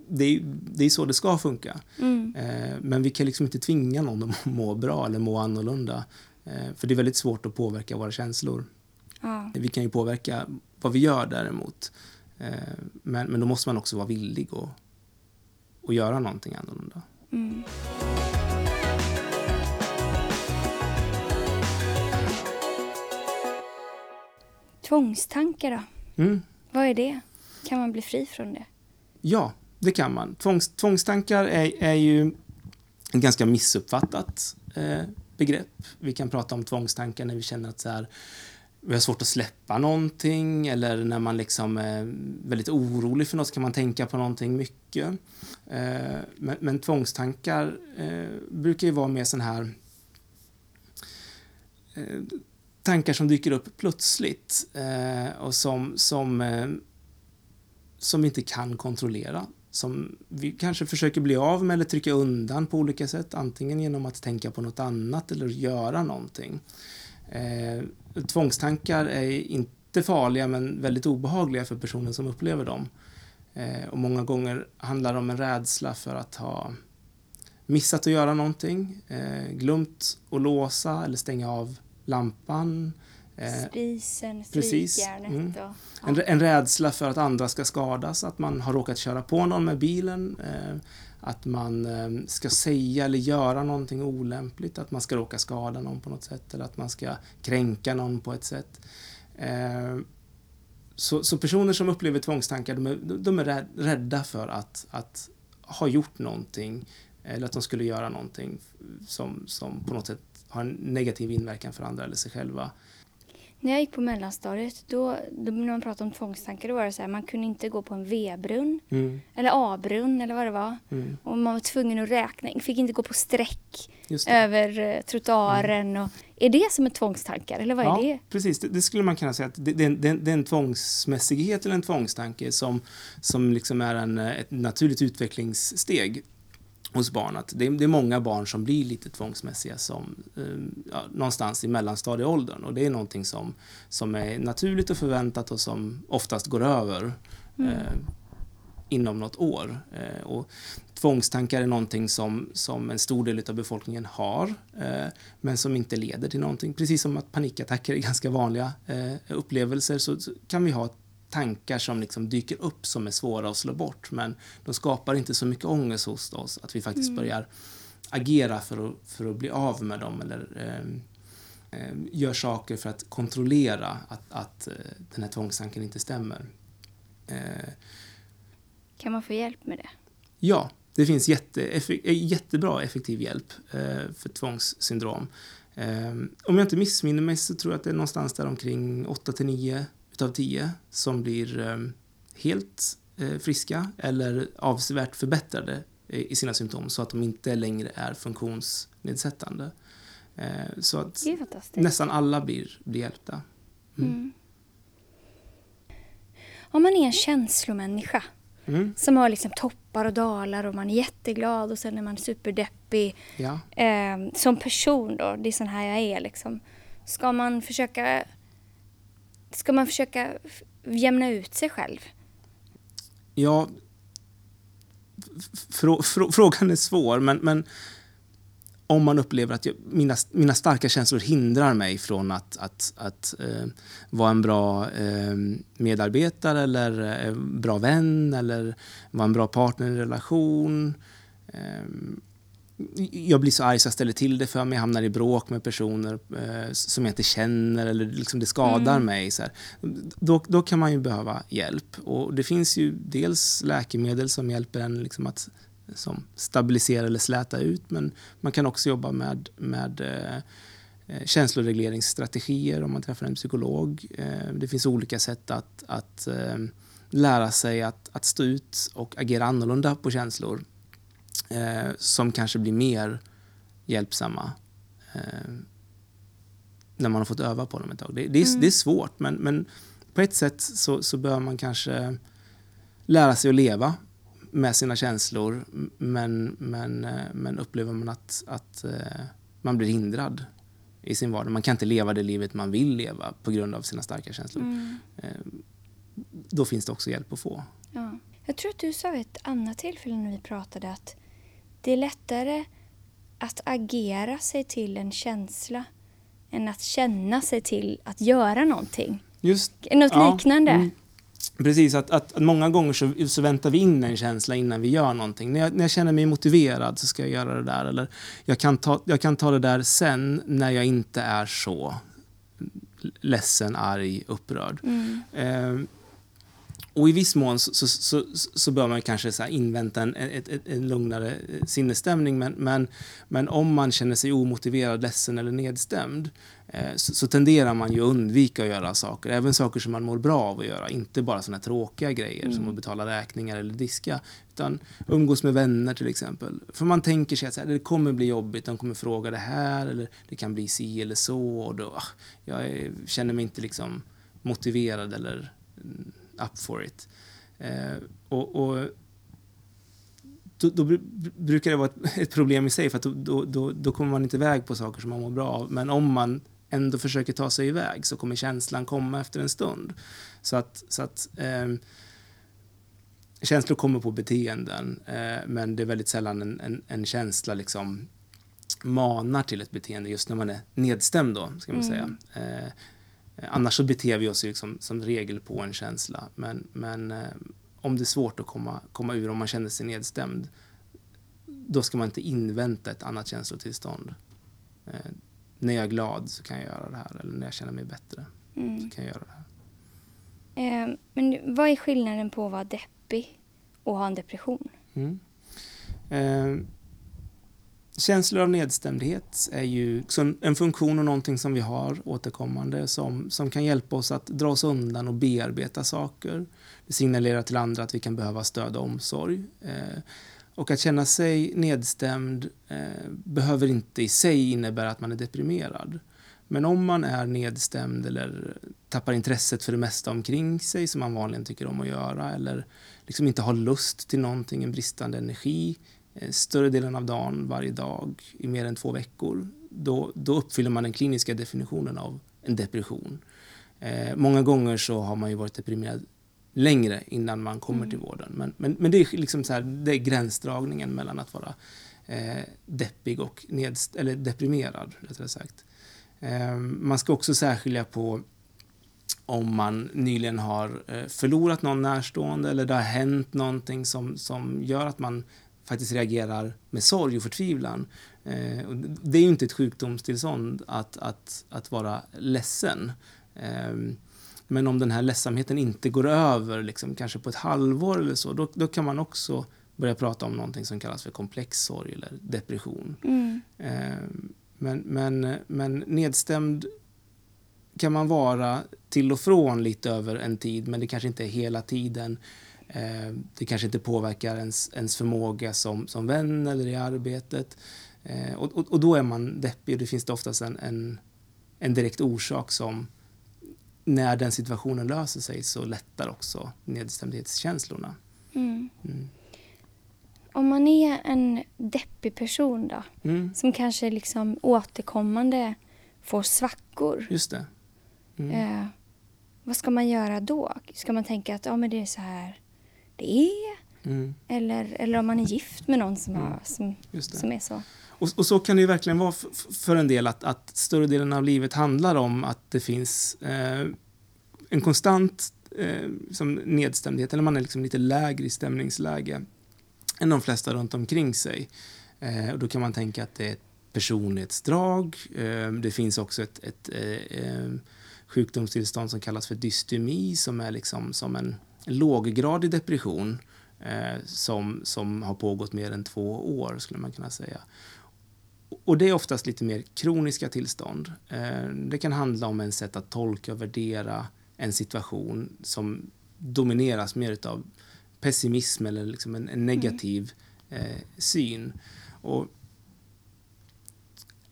det, är, det är så det ska funka. Mm. Eh, men vi kan liksom inte tvinga någon att må bra eller må annorlunda. Eh, för det är väldigt svårt att påverka våra känslor. Ja. Vi kan ju påverka vad vi gör däremot. Eh, men, men då måste man också vara villig att, att göra någonting annorlunda. Mm. Tvångstankar då? Mm. Vad är det? Kan man bli fri från det? Ja, det kan man. Tvångs, tvångstankar är, är ju ett ganska missuppfattat eh, begrepp. Vi kan prata om tvångstankar när vi känner att så här, vi har svårt att släppa någonting eller när man liksom är väldigt orolig för något så kan man tänka på någonting mycket. Eh, men, men tvångstankar eh, brukar ju vara mer sån här eh, tankar som dyker upp plötsligt eh, och som, som eh, som vi inte kan kontrollera. Som vi kanske försöker bli av med eller trycka undan på olika sätt. Antingen genom att tänka på något annat eller göra någonting. Eh, tvångstankar är inte farliga men väldigt obehagliga för personen som upplever dem. Eh, och många gånger handlar det om en rädsla för att ha missat att göra någonting. Eh, glömt att låsa eller stänga av lampan. Eh, Spisen, precis. strykjärnet Mm. och... en, en rädsla för att andra ska skadas, att man har råkat köra på någon med bilen, eh, att man eh, ska säga eller göra någonting olämpligt, att man ska råka skada någon på något sätt eller att man ska kränka någon på ett sätt. Så, så personer som upplever tvångstankar, de är, de är rädda för att, att ha gjort någonting eller att de skulle göra någonting som, som på något sätt har en negativ inverkan för andra eller sig själva. När jag gick på mellanstadiet, då, då när man pratade om tvångstankar, då var det så här, man kunde inte gå på en V-brunn Mm, eller A-brunn eller vad det var. mm, Och man var tvungen att räkna, fick inte gå på streck över eh, trottoaren. Och, är det som ett tvångstankar eller vad är ja, det? precis. Det, det skulle man kunna säga att det, det, det, det är en tvångsmässighet eller en tvångstanke som, som liksom är en, ett naturligt utvecklingssteg hos barn. Att det, är- det är många barn som blir lite tvångsmässiga som, eh, ja, någonstans i mellanstadieåldern och det är någonting som, som är naturligt och förväntat och som oftast går över eh, inom något år. Eh, och tvångstankar är någonting som, som en stor del av befolkningen har, eh, men som inte leder till någonting. Precis som att panikattacker är ganska vanliga eh, upplevelser så, så kan vi ha tankar som liksom dyker upp som är svåra att slå bort, men de skapar inte så mycket ångest hos oss att vi faktiskt börjar agera för att, för att bli av med dem eller ehm, ehm, gör saker för att kontrollera att, att eh, den här tvångstanken inte stämmer. Eh, Kan man få hjälp med det? Ja, det finns jätte, eh, jättebra effektiv hjälp eh, för tvångssyndrom. Eh, om jag inte missminner mig så tror jag att det är någonstans där omkring 8 till 9 utav 10 som blir eh, helt eh, friska eller avsevärt förbättrade i sina symptom så att de inte längre är funktionsnedsättande. Eh, så att Det är fantastiskt. nästan alla blir, blir hjälpta. Mm. Om man är en känslomänniska Mm, som har liksom toppar och dalar och man är jätteglad och sen är man superdeppig. ja. Eh, som person då, det är sån här jag är liksom. Ska man försöka Ska man försöka jämna ut sig själv? Ja, frå, frå, frågan är svår, men, men om man upplever att jag, mina, mina starka känslor hindrar mig från att, att, att eh, vara en bra eh, medarbetare eller eh, bra vän eller vara en bra partner i en relation. Eh, jag blir så arg så jag ställer till det för mig, hamnar i bråk med personer eh, som jag inte känner eller liksom det skadar Mm. mig. Så här. Då, då kan man ju behöva hjälp. Och det finns ju dels läkemedel som hjälper en liksom att som stabilisera eller släta ut. Men man kan också jobba med, med eh, eh, känsloregleringsstrategier om man träffar en psykolog. Eh, det finns olika sätt att, att eh, lära sig att, att stå ut och agera annorlunda på känslor eh, som kanske blir mer hjälpsamma eh, när man har fått öva på dem ett tag. Det, det, är, mm. det är svårt, men, men på ett sätt så, så bör man kanske lära sig att leva med sina känslor men, men, eh, men upplever man att, att eh, man blir hindrad i sin vardag. Man kan inte leva det livet man vill leva på grund av sina starka känslor. Mm. Eh, då finns det också hjälp att få. Ja. Jag tror att du sa vid ett annat tillfälle när vi pratade att det är lättare att agera sig till en känsla än att känna sig till att göra någonting. Just, Något ja, liknande. Mm. Precis, att, att, att, många gånger så, så, väntar vi in en känsla innan vi gör någonting. När jag, när jag känner mig motiverad så ska jag göra det där. Eller jag kan, ta, jag kan ta det där sen när jag inte är så ledsen, arg, upprörd. Mm. Eh, och i viss mån så, så, så, så bör man kanske så invänta en, ett, ett, en lugnare eh, sinnesstämning. Men, men, men om man känner sig omotiverad, ledsen eller nedstämd eh, så, så, tenderar man ju att undvika att göra saker. Även saker som man mår bra av att göra. Inte bara såna tråkiga grejer mm. som att betala räkningar eller diska. Utan umgås med vänner till exempel. För man tänker sig att här, det kommer bli jobbigt. De kommer fråga det här eller det kan bli si eller så. Och då, ah, jag känner mig inte liksom motiverad eller mm, up for it. Eh, och, och då, då, brukar det vara ett, ett, problem i sig för att då, då, då, kommer man inte iväg på saker som man mår bra av. Men om man ändå försöker ta sig iväg så kommer känslan komma efter en stund. Så att, så att eh, känslor kommer på beteenden eh, men det är väldigt sällan en, en, en, känsla liksom manar till ett beteende just när man är nedstämd då, ska man mm. säga. Eh, Eh, annars så beter vi oss liksom, som regel på en känsla. Men, men eh, om det är svårt att komma, komma ur, om man känner sig nedstämd, då ska man inte invänta ett annat känslotillstånd. Eh, när jag är glad så kan jag göra det här, eller när jag känner mig bättre mm. så kan jag göra det här. Eh, men vad är skillnaden på att vara deppig och ha en depression? Mm. Eh, Känslor av nedstämdhet är ju en funktion och någonting som vi har återkommande som, som kan hjälpa oss att dra oss undan och bearbeta saker. Det signalerar till andra att vi kan behöva stöd och omsorg. Eh, och att känna sig nedstämd eh, behöver inte i sig innebära att man är deprimerad. Men om man är nedstämd eller tappar intresset för det mesta omkring sig som man vanligen tycker om att göra eller liksom inte har lust till någonting, en bristande energi, Eh, större delen av dagen, varje dag, i mer än två veckor, då, då uppfyller man den kliniska definitionen av en depression. Eh, många gånger så har man ju varit deprimerad längre innan man kommer mm. till vården. Men, men, men det, är liksom så här, det är gränsdragningen mellan att vara eh, deppig och nedst eller deprimerad. Rättare sagt. Eh, man ska också särskilja på om man nyligen har eh, förlorat någon närstående eller det har hänt någonting som, som gör att man faktiskt reagerar med sorg och förtvivlan. Eh, och det är ju inte ett sjukdomstillstånd att, att, att vara ledsen. Eh, men om den här ledsamheten inte går över, liksom, kanske på ett halvår eller så, då, då kan man också börja prata om någonting som kallas för komplex sorg eller depression. Mm. Eh, men, men, men nedstämd kan man vara till och från lite över en tid, men det kanske inte är hela tiden. Eh, det kanske inte påverkar ens, ens förmåga som, som vän eller i arbetet. Eh, och, och, och, då är man deppig och det finns det oftast en, en, en direkt orsak som när den situationen löser sig så lättar också nedstämdhetskänslorna. Mm. Mm. Om man är en deppig person då, mm. som kanske liksom återkommande får svackor. Just det. Mm. Eh, vad ska man göra då? Ska man tänka att ja, men det är så här det är. Mm. Eller, eller om man är gift med någon som, har, mm. som, som är så. Och, och, så kan det ju verkligen vara för en del att, att större delen av livet handlar om att det finns eh, en konstant eh, som nedstämdhet, eller man är liksom lite lägre i stämningsläge än de flesta runt omkring sig. Eh, och då kan man tänka att det är ett personlighetsdrag. Eh, det finns också ett, ett eh, eh, sjukdomstillstånd som kallas för dystemi som är liksom som en låggradig depression eh, som, som har pågått mer än två år, skulle man kunna säga. Och det är oftast lite mer kroniska tillstånd. Eh, det kan handla om en sätt att tolka och värdera en situation som domineras mer av pessimism eller liksom en, en negativ eh, syn. Och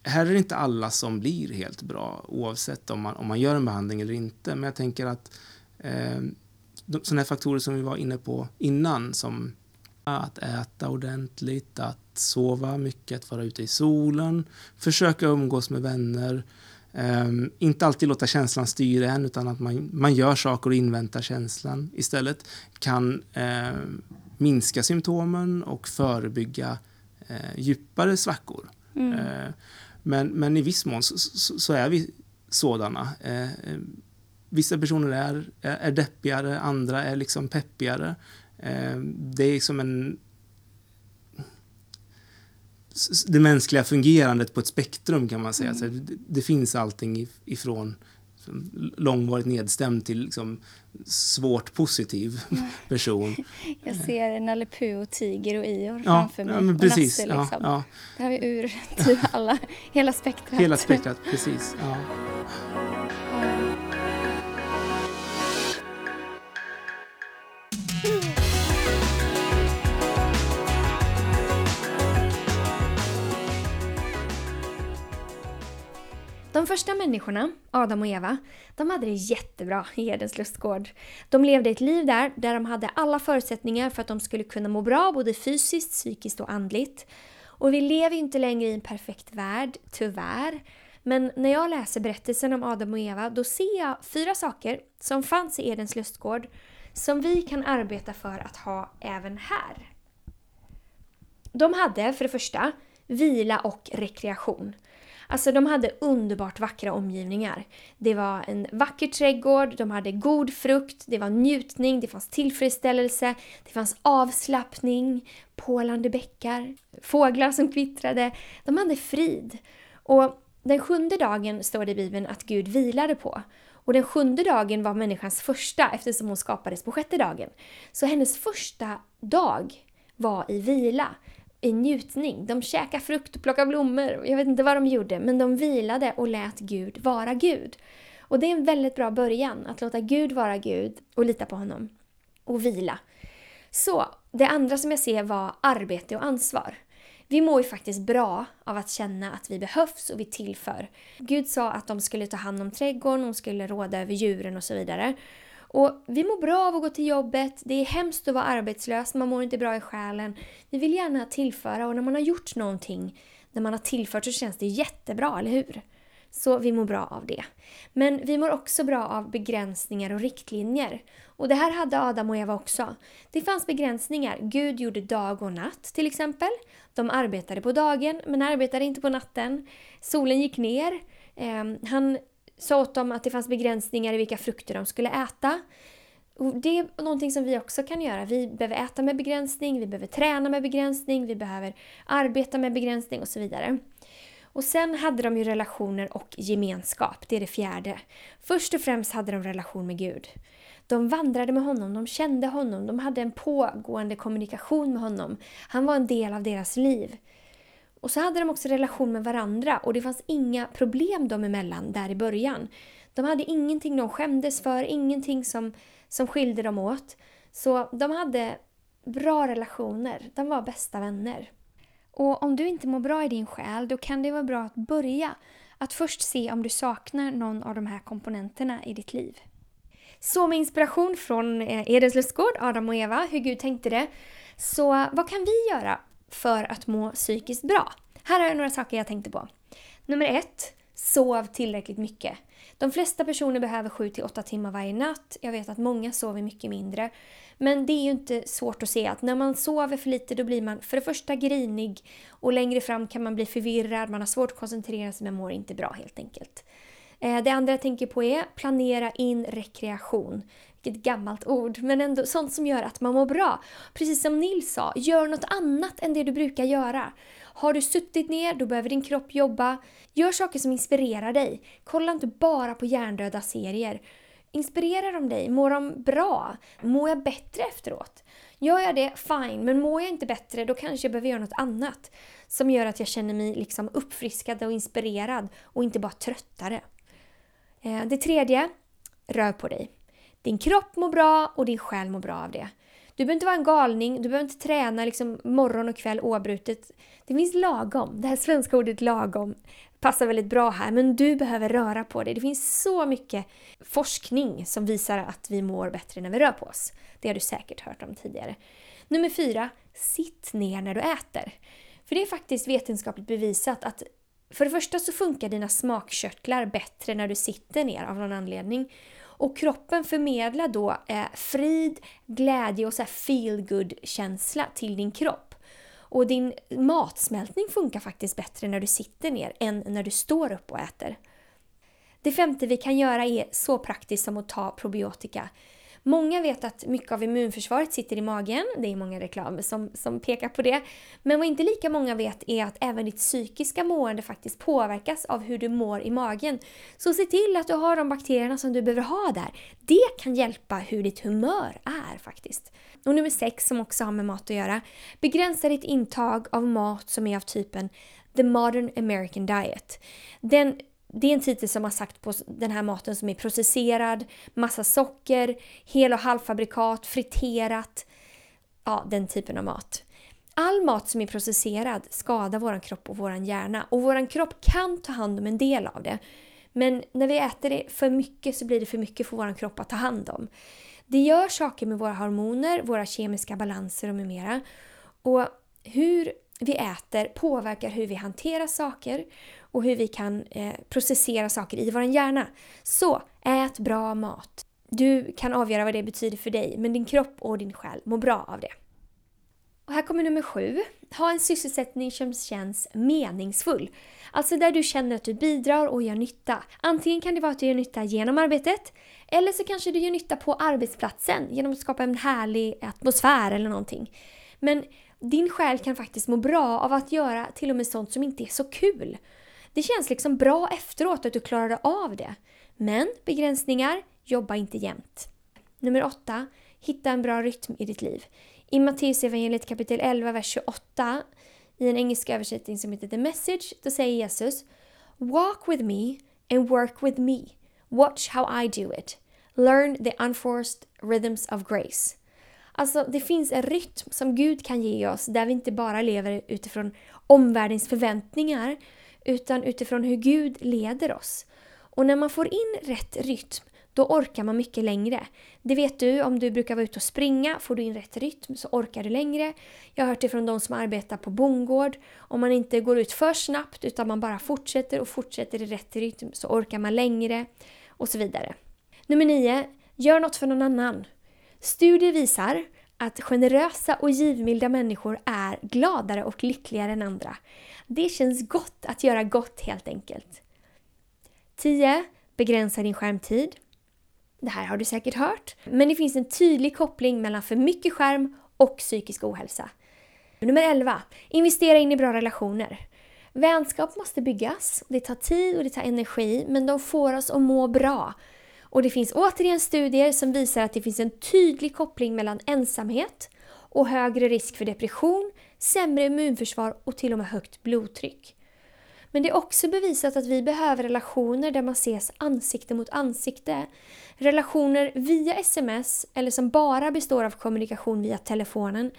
här är det inte alla som blir helt bra oavsett om man, om man gör en behandling eller inte. Men jag tänker att eh, sådana här faktorer som vi var inne på innan som att äta ordentligt, att sova mycket, att vara ute i solen, försöka umgås med vänner, Um, inte alltid låta känslan styra en, utan att man, man gör saker och inväntar känslan istället kan uh, minska symptomen och förebygga uh, djupare svackor. Mm. Uh, men, men i viss mån så, så, så är vi sådana. Eh, vissa personer är, är deppigare, andra är liksom peppigare. Eh, det är som en... Det mänskliga fungerandet på ett spektrum kan man säga. Mm. Så det, finns allting ifrån långvarigt nedstämd till liksom svårt positiv person. Jag ser Nalle Puh, Tiger och Ior ja, framför mig. Ja, men precis. Nasse, liksom. ja, ja. Det har vi ur typ alla, hela spektrat. Hela spektrat, precis. Ja. De första människorna, Adam och Eva, de hade det jättebra i Edens lustgård. De levde ett liv där, där de hade alla förutsättningar för att de skulle kunna må bra både fysiskt, psykiskt och andligt. Och vi lever ju inte längre i en perfekt värld, tyvärr. Men när jag läser berättelsen om Adam och Eva, då ser jag fyra saker som fanns i Edens lustgård som vi kan arbeta för att ha även här. De hade för det första vila och rekreation. Alltså de hade underbart vackra omgivningar. Det var en vacker trädgård, de hade god frukt, det var njutning, det fanns tillfredsställelse, det fanns avslappning, pålande bäckar, fåglar som kvittrade. De hade frid. Och den sjunde dagen står det i Bibeln att Gud vilade på. Och den sjunde dagen var människans första eftersom hon skapades på sjätte dagen. Så hennes första dag var i vila i njutning. De käkade frukt och plockade blommor. Jag vet inte vad de gjorde, men de vilade och lät Gud vara Gud. Och det är en väldigt bra början, att låta Gud vara Gud och lita på honom. Och vila. Så, det andra som jag ser var arbete och ansvar. Vi mår ju faktiskt bra av att känna att vi behövs och vi tillför. Gud sa att de skulle ta hand om trädgården, de skulle råda över djuren och så vidare. Och vi mår bra av att gå till jobbet, det är hemskt att vara arbetslös, man mår inte bra i själen. Vi vill gärna tillföra och när man har gjort någonting, när man har tillfört så känns det jättebra, eller hur? Så vi mår bra av det. Men vi mår också bra av begränsningar och riktlinjer. Och det här hade Adam och Eva också. Det fanns begränsningar. Gud gjorde dag och natt till exempel. De arbetade på dagen men arbetade inte på natten. Solen gick ner. Eh, han sa åt dem att det fanns begränsningar i vilka frukter de skulle äta. Och det är någonting som vi också kan göra. Vi behöver äta med begränsning, vi behöver träna med begränsning, vi behöver arbeta med begränsning och så vidare. Och sen hade de ju relationer och gemenskap, det är det fjärde. Först och främst hade de relation med Gud. De vandrade med honom, de kände honom, de hade en pågående kommunikation med honom. Han var en del av deras liv. Och så hade de också relation med varandra och det fanns inga problem dem emellan där i början. De hade ingenting de skämdes för, ingenting som, som skilde dem åt. Så de hade bra relationer, de var bästa vänner. Och om du inte mår bra i din själ, då kan det vara bra att börja. Att först se om du saknar någon av de här komponenterna i ditt liv. Så med inspiration från eh, Edens lustgård, Adam och Eva, hur Gud tänkte det. Så vad kan vi göra för att må psykiskt bra. Här har jag några saker jag tänkte på. Nummer ett, sov tillräckligt mycket. De flesta personer behöver 7-8 timmar varje natt. Jag vet att många sover mycket mindre. Men det är ju inte svårt att se att när man sover för lite då blir man för det första grinig och längre fram kan man bli förvirrad, man har svårt att koncentrera sig men mår inte bra helt enkelt. Eh, det andra jag tänker på är planera in rekreation. Vilket gammalt ord, men ändå sånt som gör att man mår bra. Precis som Nils sa, gör något annat än det du brukar göra. Har du suttit ner, då behöver din kropp jobba. Gör saker som inspirerar dig. Kolla inte bara på hjärndöda serier. Inspirerar de dig? Mår de bra? Mår jag bättre efteråt? Gör jag det, fine. Men mår jag inte bättre, då kanske jag behöver göra något annat. Som gör att jag känner mig liksom uppfriskad och inspirerad och inte bara tröttare. Eh, det tredje, rör på dig. Din kropp mår bra och din själ mår bra av det. Du behöver inte vara en galning, du behöver inte träna liksom morgon och kväll oavbrutet. Det finns lagom. Det här svenska ordet lagom passar väldigt bra här, men du behöver röra på dig. Det finns så mycket forskning som visar att vi mår bättre när vi rör på oss. Det har du säkert hört om tidigare. Nummer fyra, sitt ner när du äter. För det är faktiskt vetenskapligt bevisat att för det första så funkar dina smakkörtlar bättre när du sitter ner av någon anledning. Och kroppen förmedlar då eh, frid, glädje och så feel good känsla till din kropp. Och din matsmältning funkar faktiskt bättre när du sitter ner än när du står upp och äter. Det femte vi kan göra är så praktiskt som att ta probiotika. Många vet att mycket av immunförsvaret sitter i magen. Det är många reklam som, som pekar på det. Men vad inte lika många vet är att även ditt psykiska mående faktiskt påverkas av hur du mår i magen. Så se till att du har de bakterierna som du behöver ha där. Det kan hjälpa hur ditt humör är faktiskt. Och nummer sex som också har med mat att göra. Begränsa ditt intag av mat som är av typen The Modern American Diet. Den det är en titel som har sagt på den här maten som är processerad, massa socker, hel och halvfabrikat, friterat. Ja, den typen av mat. All mat som är processerad skadar vår kropp och vår hjärna och vår kropp kan ta hand om en del av det. Men när vi äter det för mycket så blir det för mycket för vår kropp att ta hand om. Det gör saker med våra hormoner, våra kemiska balanser och med mera. Och hur vi äter påverkar hur vi hanterar saker och hur vi kan eh, processera saker i vår hjärna. Så ät bra mat. Du kan avgöra vad det betyder för dig, men din kropp och din själ mår bra av det. Och här kommer nummer sju. Ha en sysselsättning som känns meningsfull. Alltså där du känner att du bidrar och gör nytta. Antingen kan det vara att du gör nytta genom arbetet eller så kanske du gör nytta på arbetsplatsen genom att skapa en härlig atmosfär eller någonting. Men din själ kan faktiskt må bra av att göra till och med sånt som inte är så kul. Det känns liksom bra efteråt att du klarade av det. Men begränsningar, jobba inte jämt. Nummer 8. Hitta en bra rytm i ditt liv. I Matteus evangeliet kapitel 11, vers 28 i en engelsk översättning som heter The Message, då säger Jesus Walk with me and work with me. Watch how I do it. Learn the unforced rhythms of grace. Alltså det finns en rytm som Gud kan ge oss där vi inte bara lever utifrån omvärldens förväntningar utan utifrån hur Gud leder oss. Och när man får in rätt rytm då orkar man mycket längre. Det vet du, om du brukar vara ute och springa, får du in rätt rytm så orkar du längre. Jag har hört det från de som arbetar på bondgård. Om man inte går ut för snabbt utan man bara fortsätter och fortsätter i rätt rytm så orkar man längre och så vidare. Nummer 9. Gör något för någon annan. Studier visar att generösa och givmilda människor är gladare och lyckligare än andra. Det känns gott att göra gott helt enkelt. 10. Begränsa din skärmtid. Det här har du säkert hört. Men det finns en tydlig koppling mellan för mycket skärm och psykisk ohälsa. Nummer 11. Investera in i bra relationer. Vänskap måste byggas. Det tar tid och det tar energi, men de får oss att må bra. Och det finns återigen studier som visar att det finns en tydlig koppling mellan ensamhet och högre risk för depression, sämre immunförsvar och till och med högt blodtryck. Men det är också bevisat att vi behöver relationer där man ses ansikte mot ansikte. Relationer via sms eller som bara består av kommunikation via telefonen,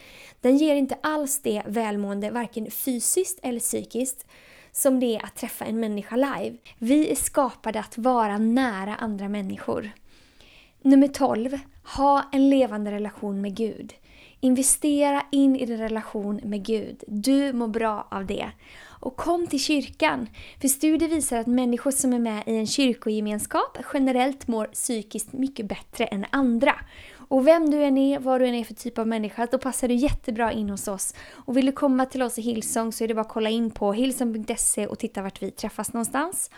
den ger inte alls det välmående, varken fysiskt eller psykiskt, som det är att träffa en människa live. Vi är skapade att vara nära andra människor. Nummer 12. Ha en levande relation med Gud. Investera in i din relation med Gud. Du mår bra av det. Och kom till kyrkan! För studier visar att människor som är med i en kyrkogemenskap generellt mår psykiskt mycket bättre än andra. Och vem du än är, vad du än är för typ av människa, då passar du jättebra in hos oss. Och vill du komma till oss i Hillsong så är det bara att kolla in på hillsong.se och titta vart vi träffas någonstans.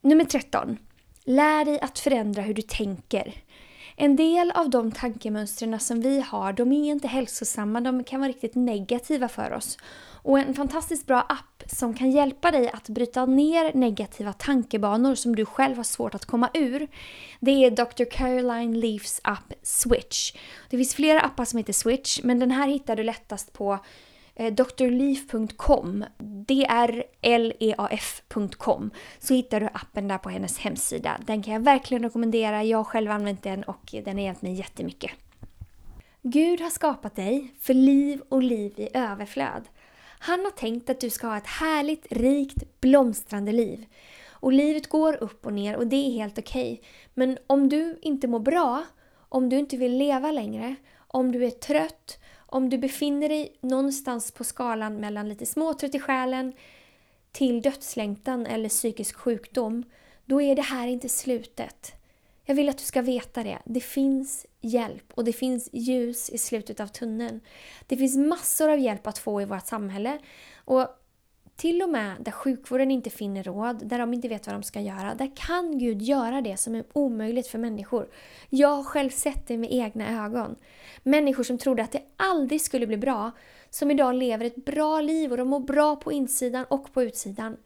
Nummer 13. Lär dig att förändra hur du tänker. En del av de tankemönstren som vi har, de är inte hälsosamma, de kan vara riktigt negativa för oss. Och en fantastiskt bra app som kan hjälpa dig att bryta ner negativa tankebanor som du själv har svårt att komma ur, det är Dr. Caroline Leafs app Switch. Det finns flera appar som heter Switch, men den här hittar du lättast på eh, drleaf.com, drleaf.com, så hittar du appen där på hennes hemsida. Den kan jag verkligen rekommendera, jag har själv använt den och den har hjälpt mig jättemycket. Gud har skapat dig för liv och liv i överflöd. Han har tänkt att du ska ha ett härligt, rikt, blomstrande liv. Och livet går upp och ner och det är helt okej. Okay. Men om du inte mår bra, om du inte vill leva längre, om du är trött, om du befinner dig någonstans på skalan mellan lite småtrött i själen till dödslängtan eller psykisk sjukdom, då är det här inte slutet. Jag vill att du ska veta det. Det finns hjälp och det finns ljus i slutet av tunneln. Det finns massor av hjälp att få i vårt samhälle. Och till och med där sjukvården inte finner råd, där de inte vet vad de ska göra, där kan Gud göra det som är omöjligt för människor. Jag har själv sett det med egna ögon. Människor som trodde att det aldrig skulle bli bra, som idag lever ett bra liv och de mår bra på insidan och på utsidan.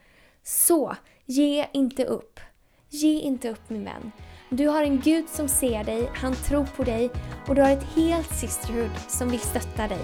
Så, ge inte upp. Ge inte upp min vän. Du har en Gud som ser dig, han tror på dig och du har ett helt sisterhood som vill stötta dig.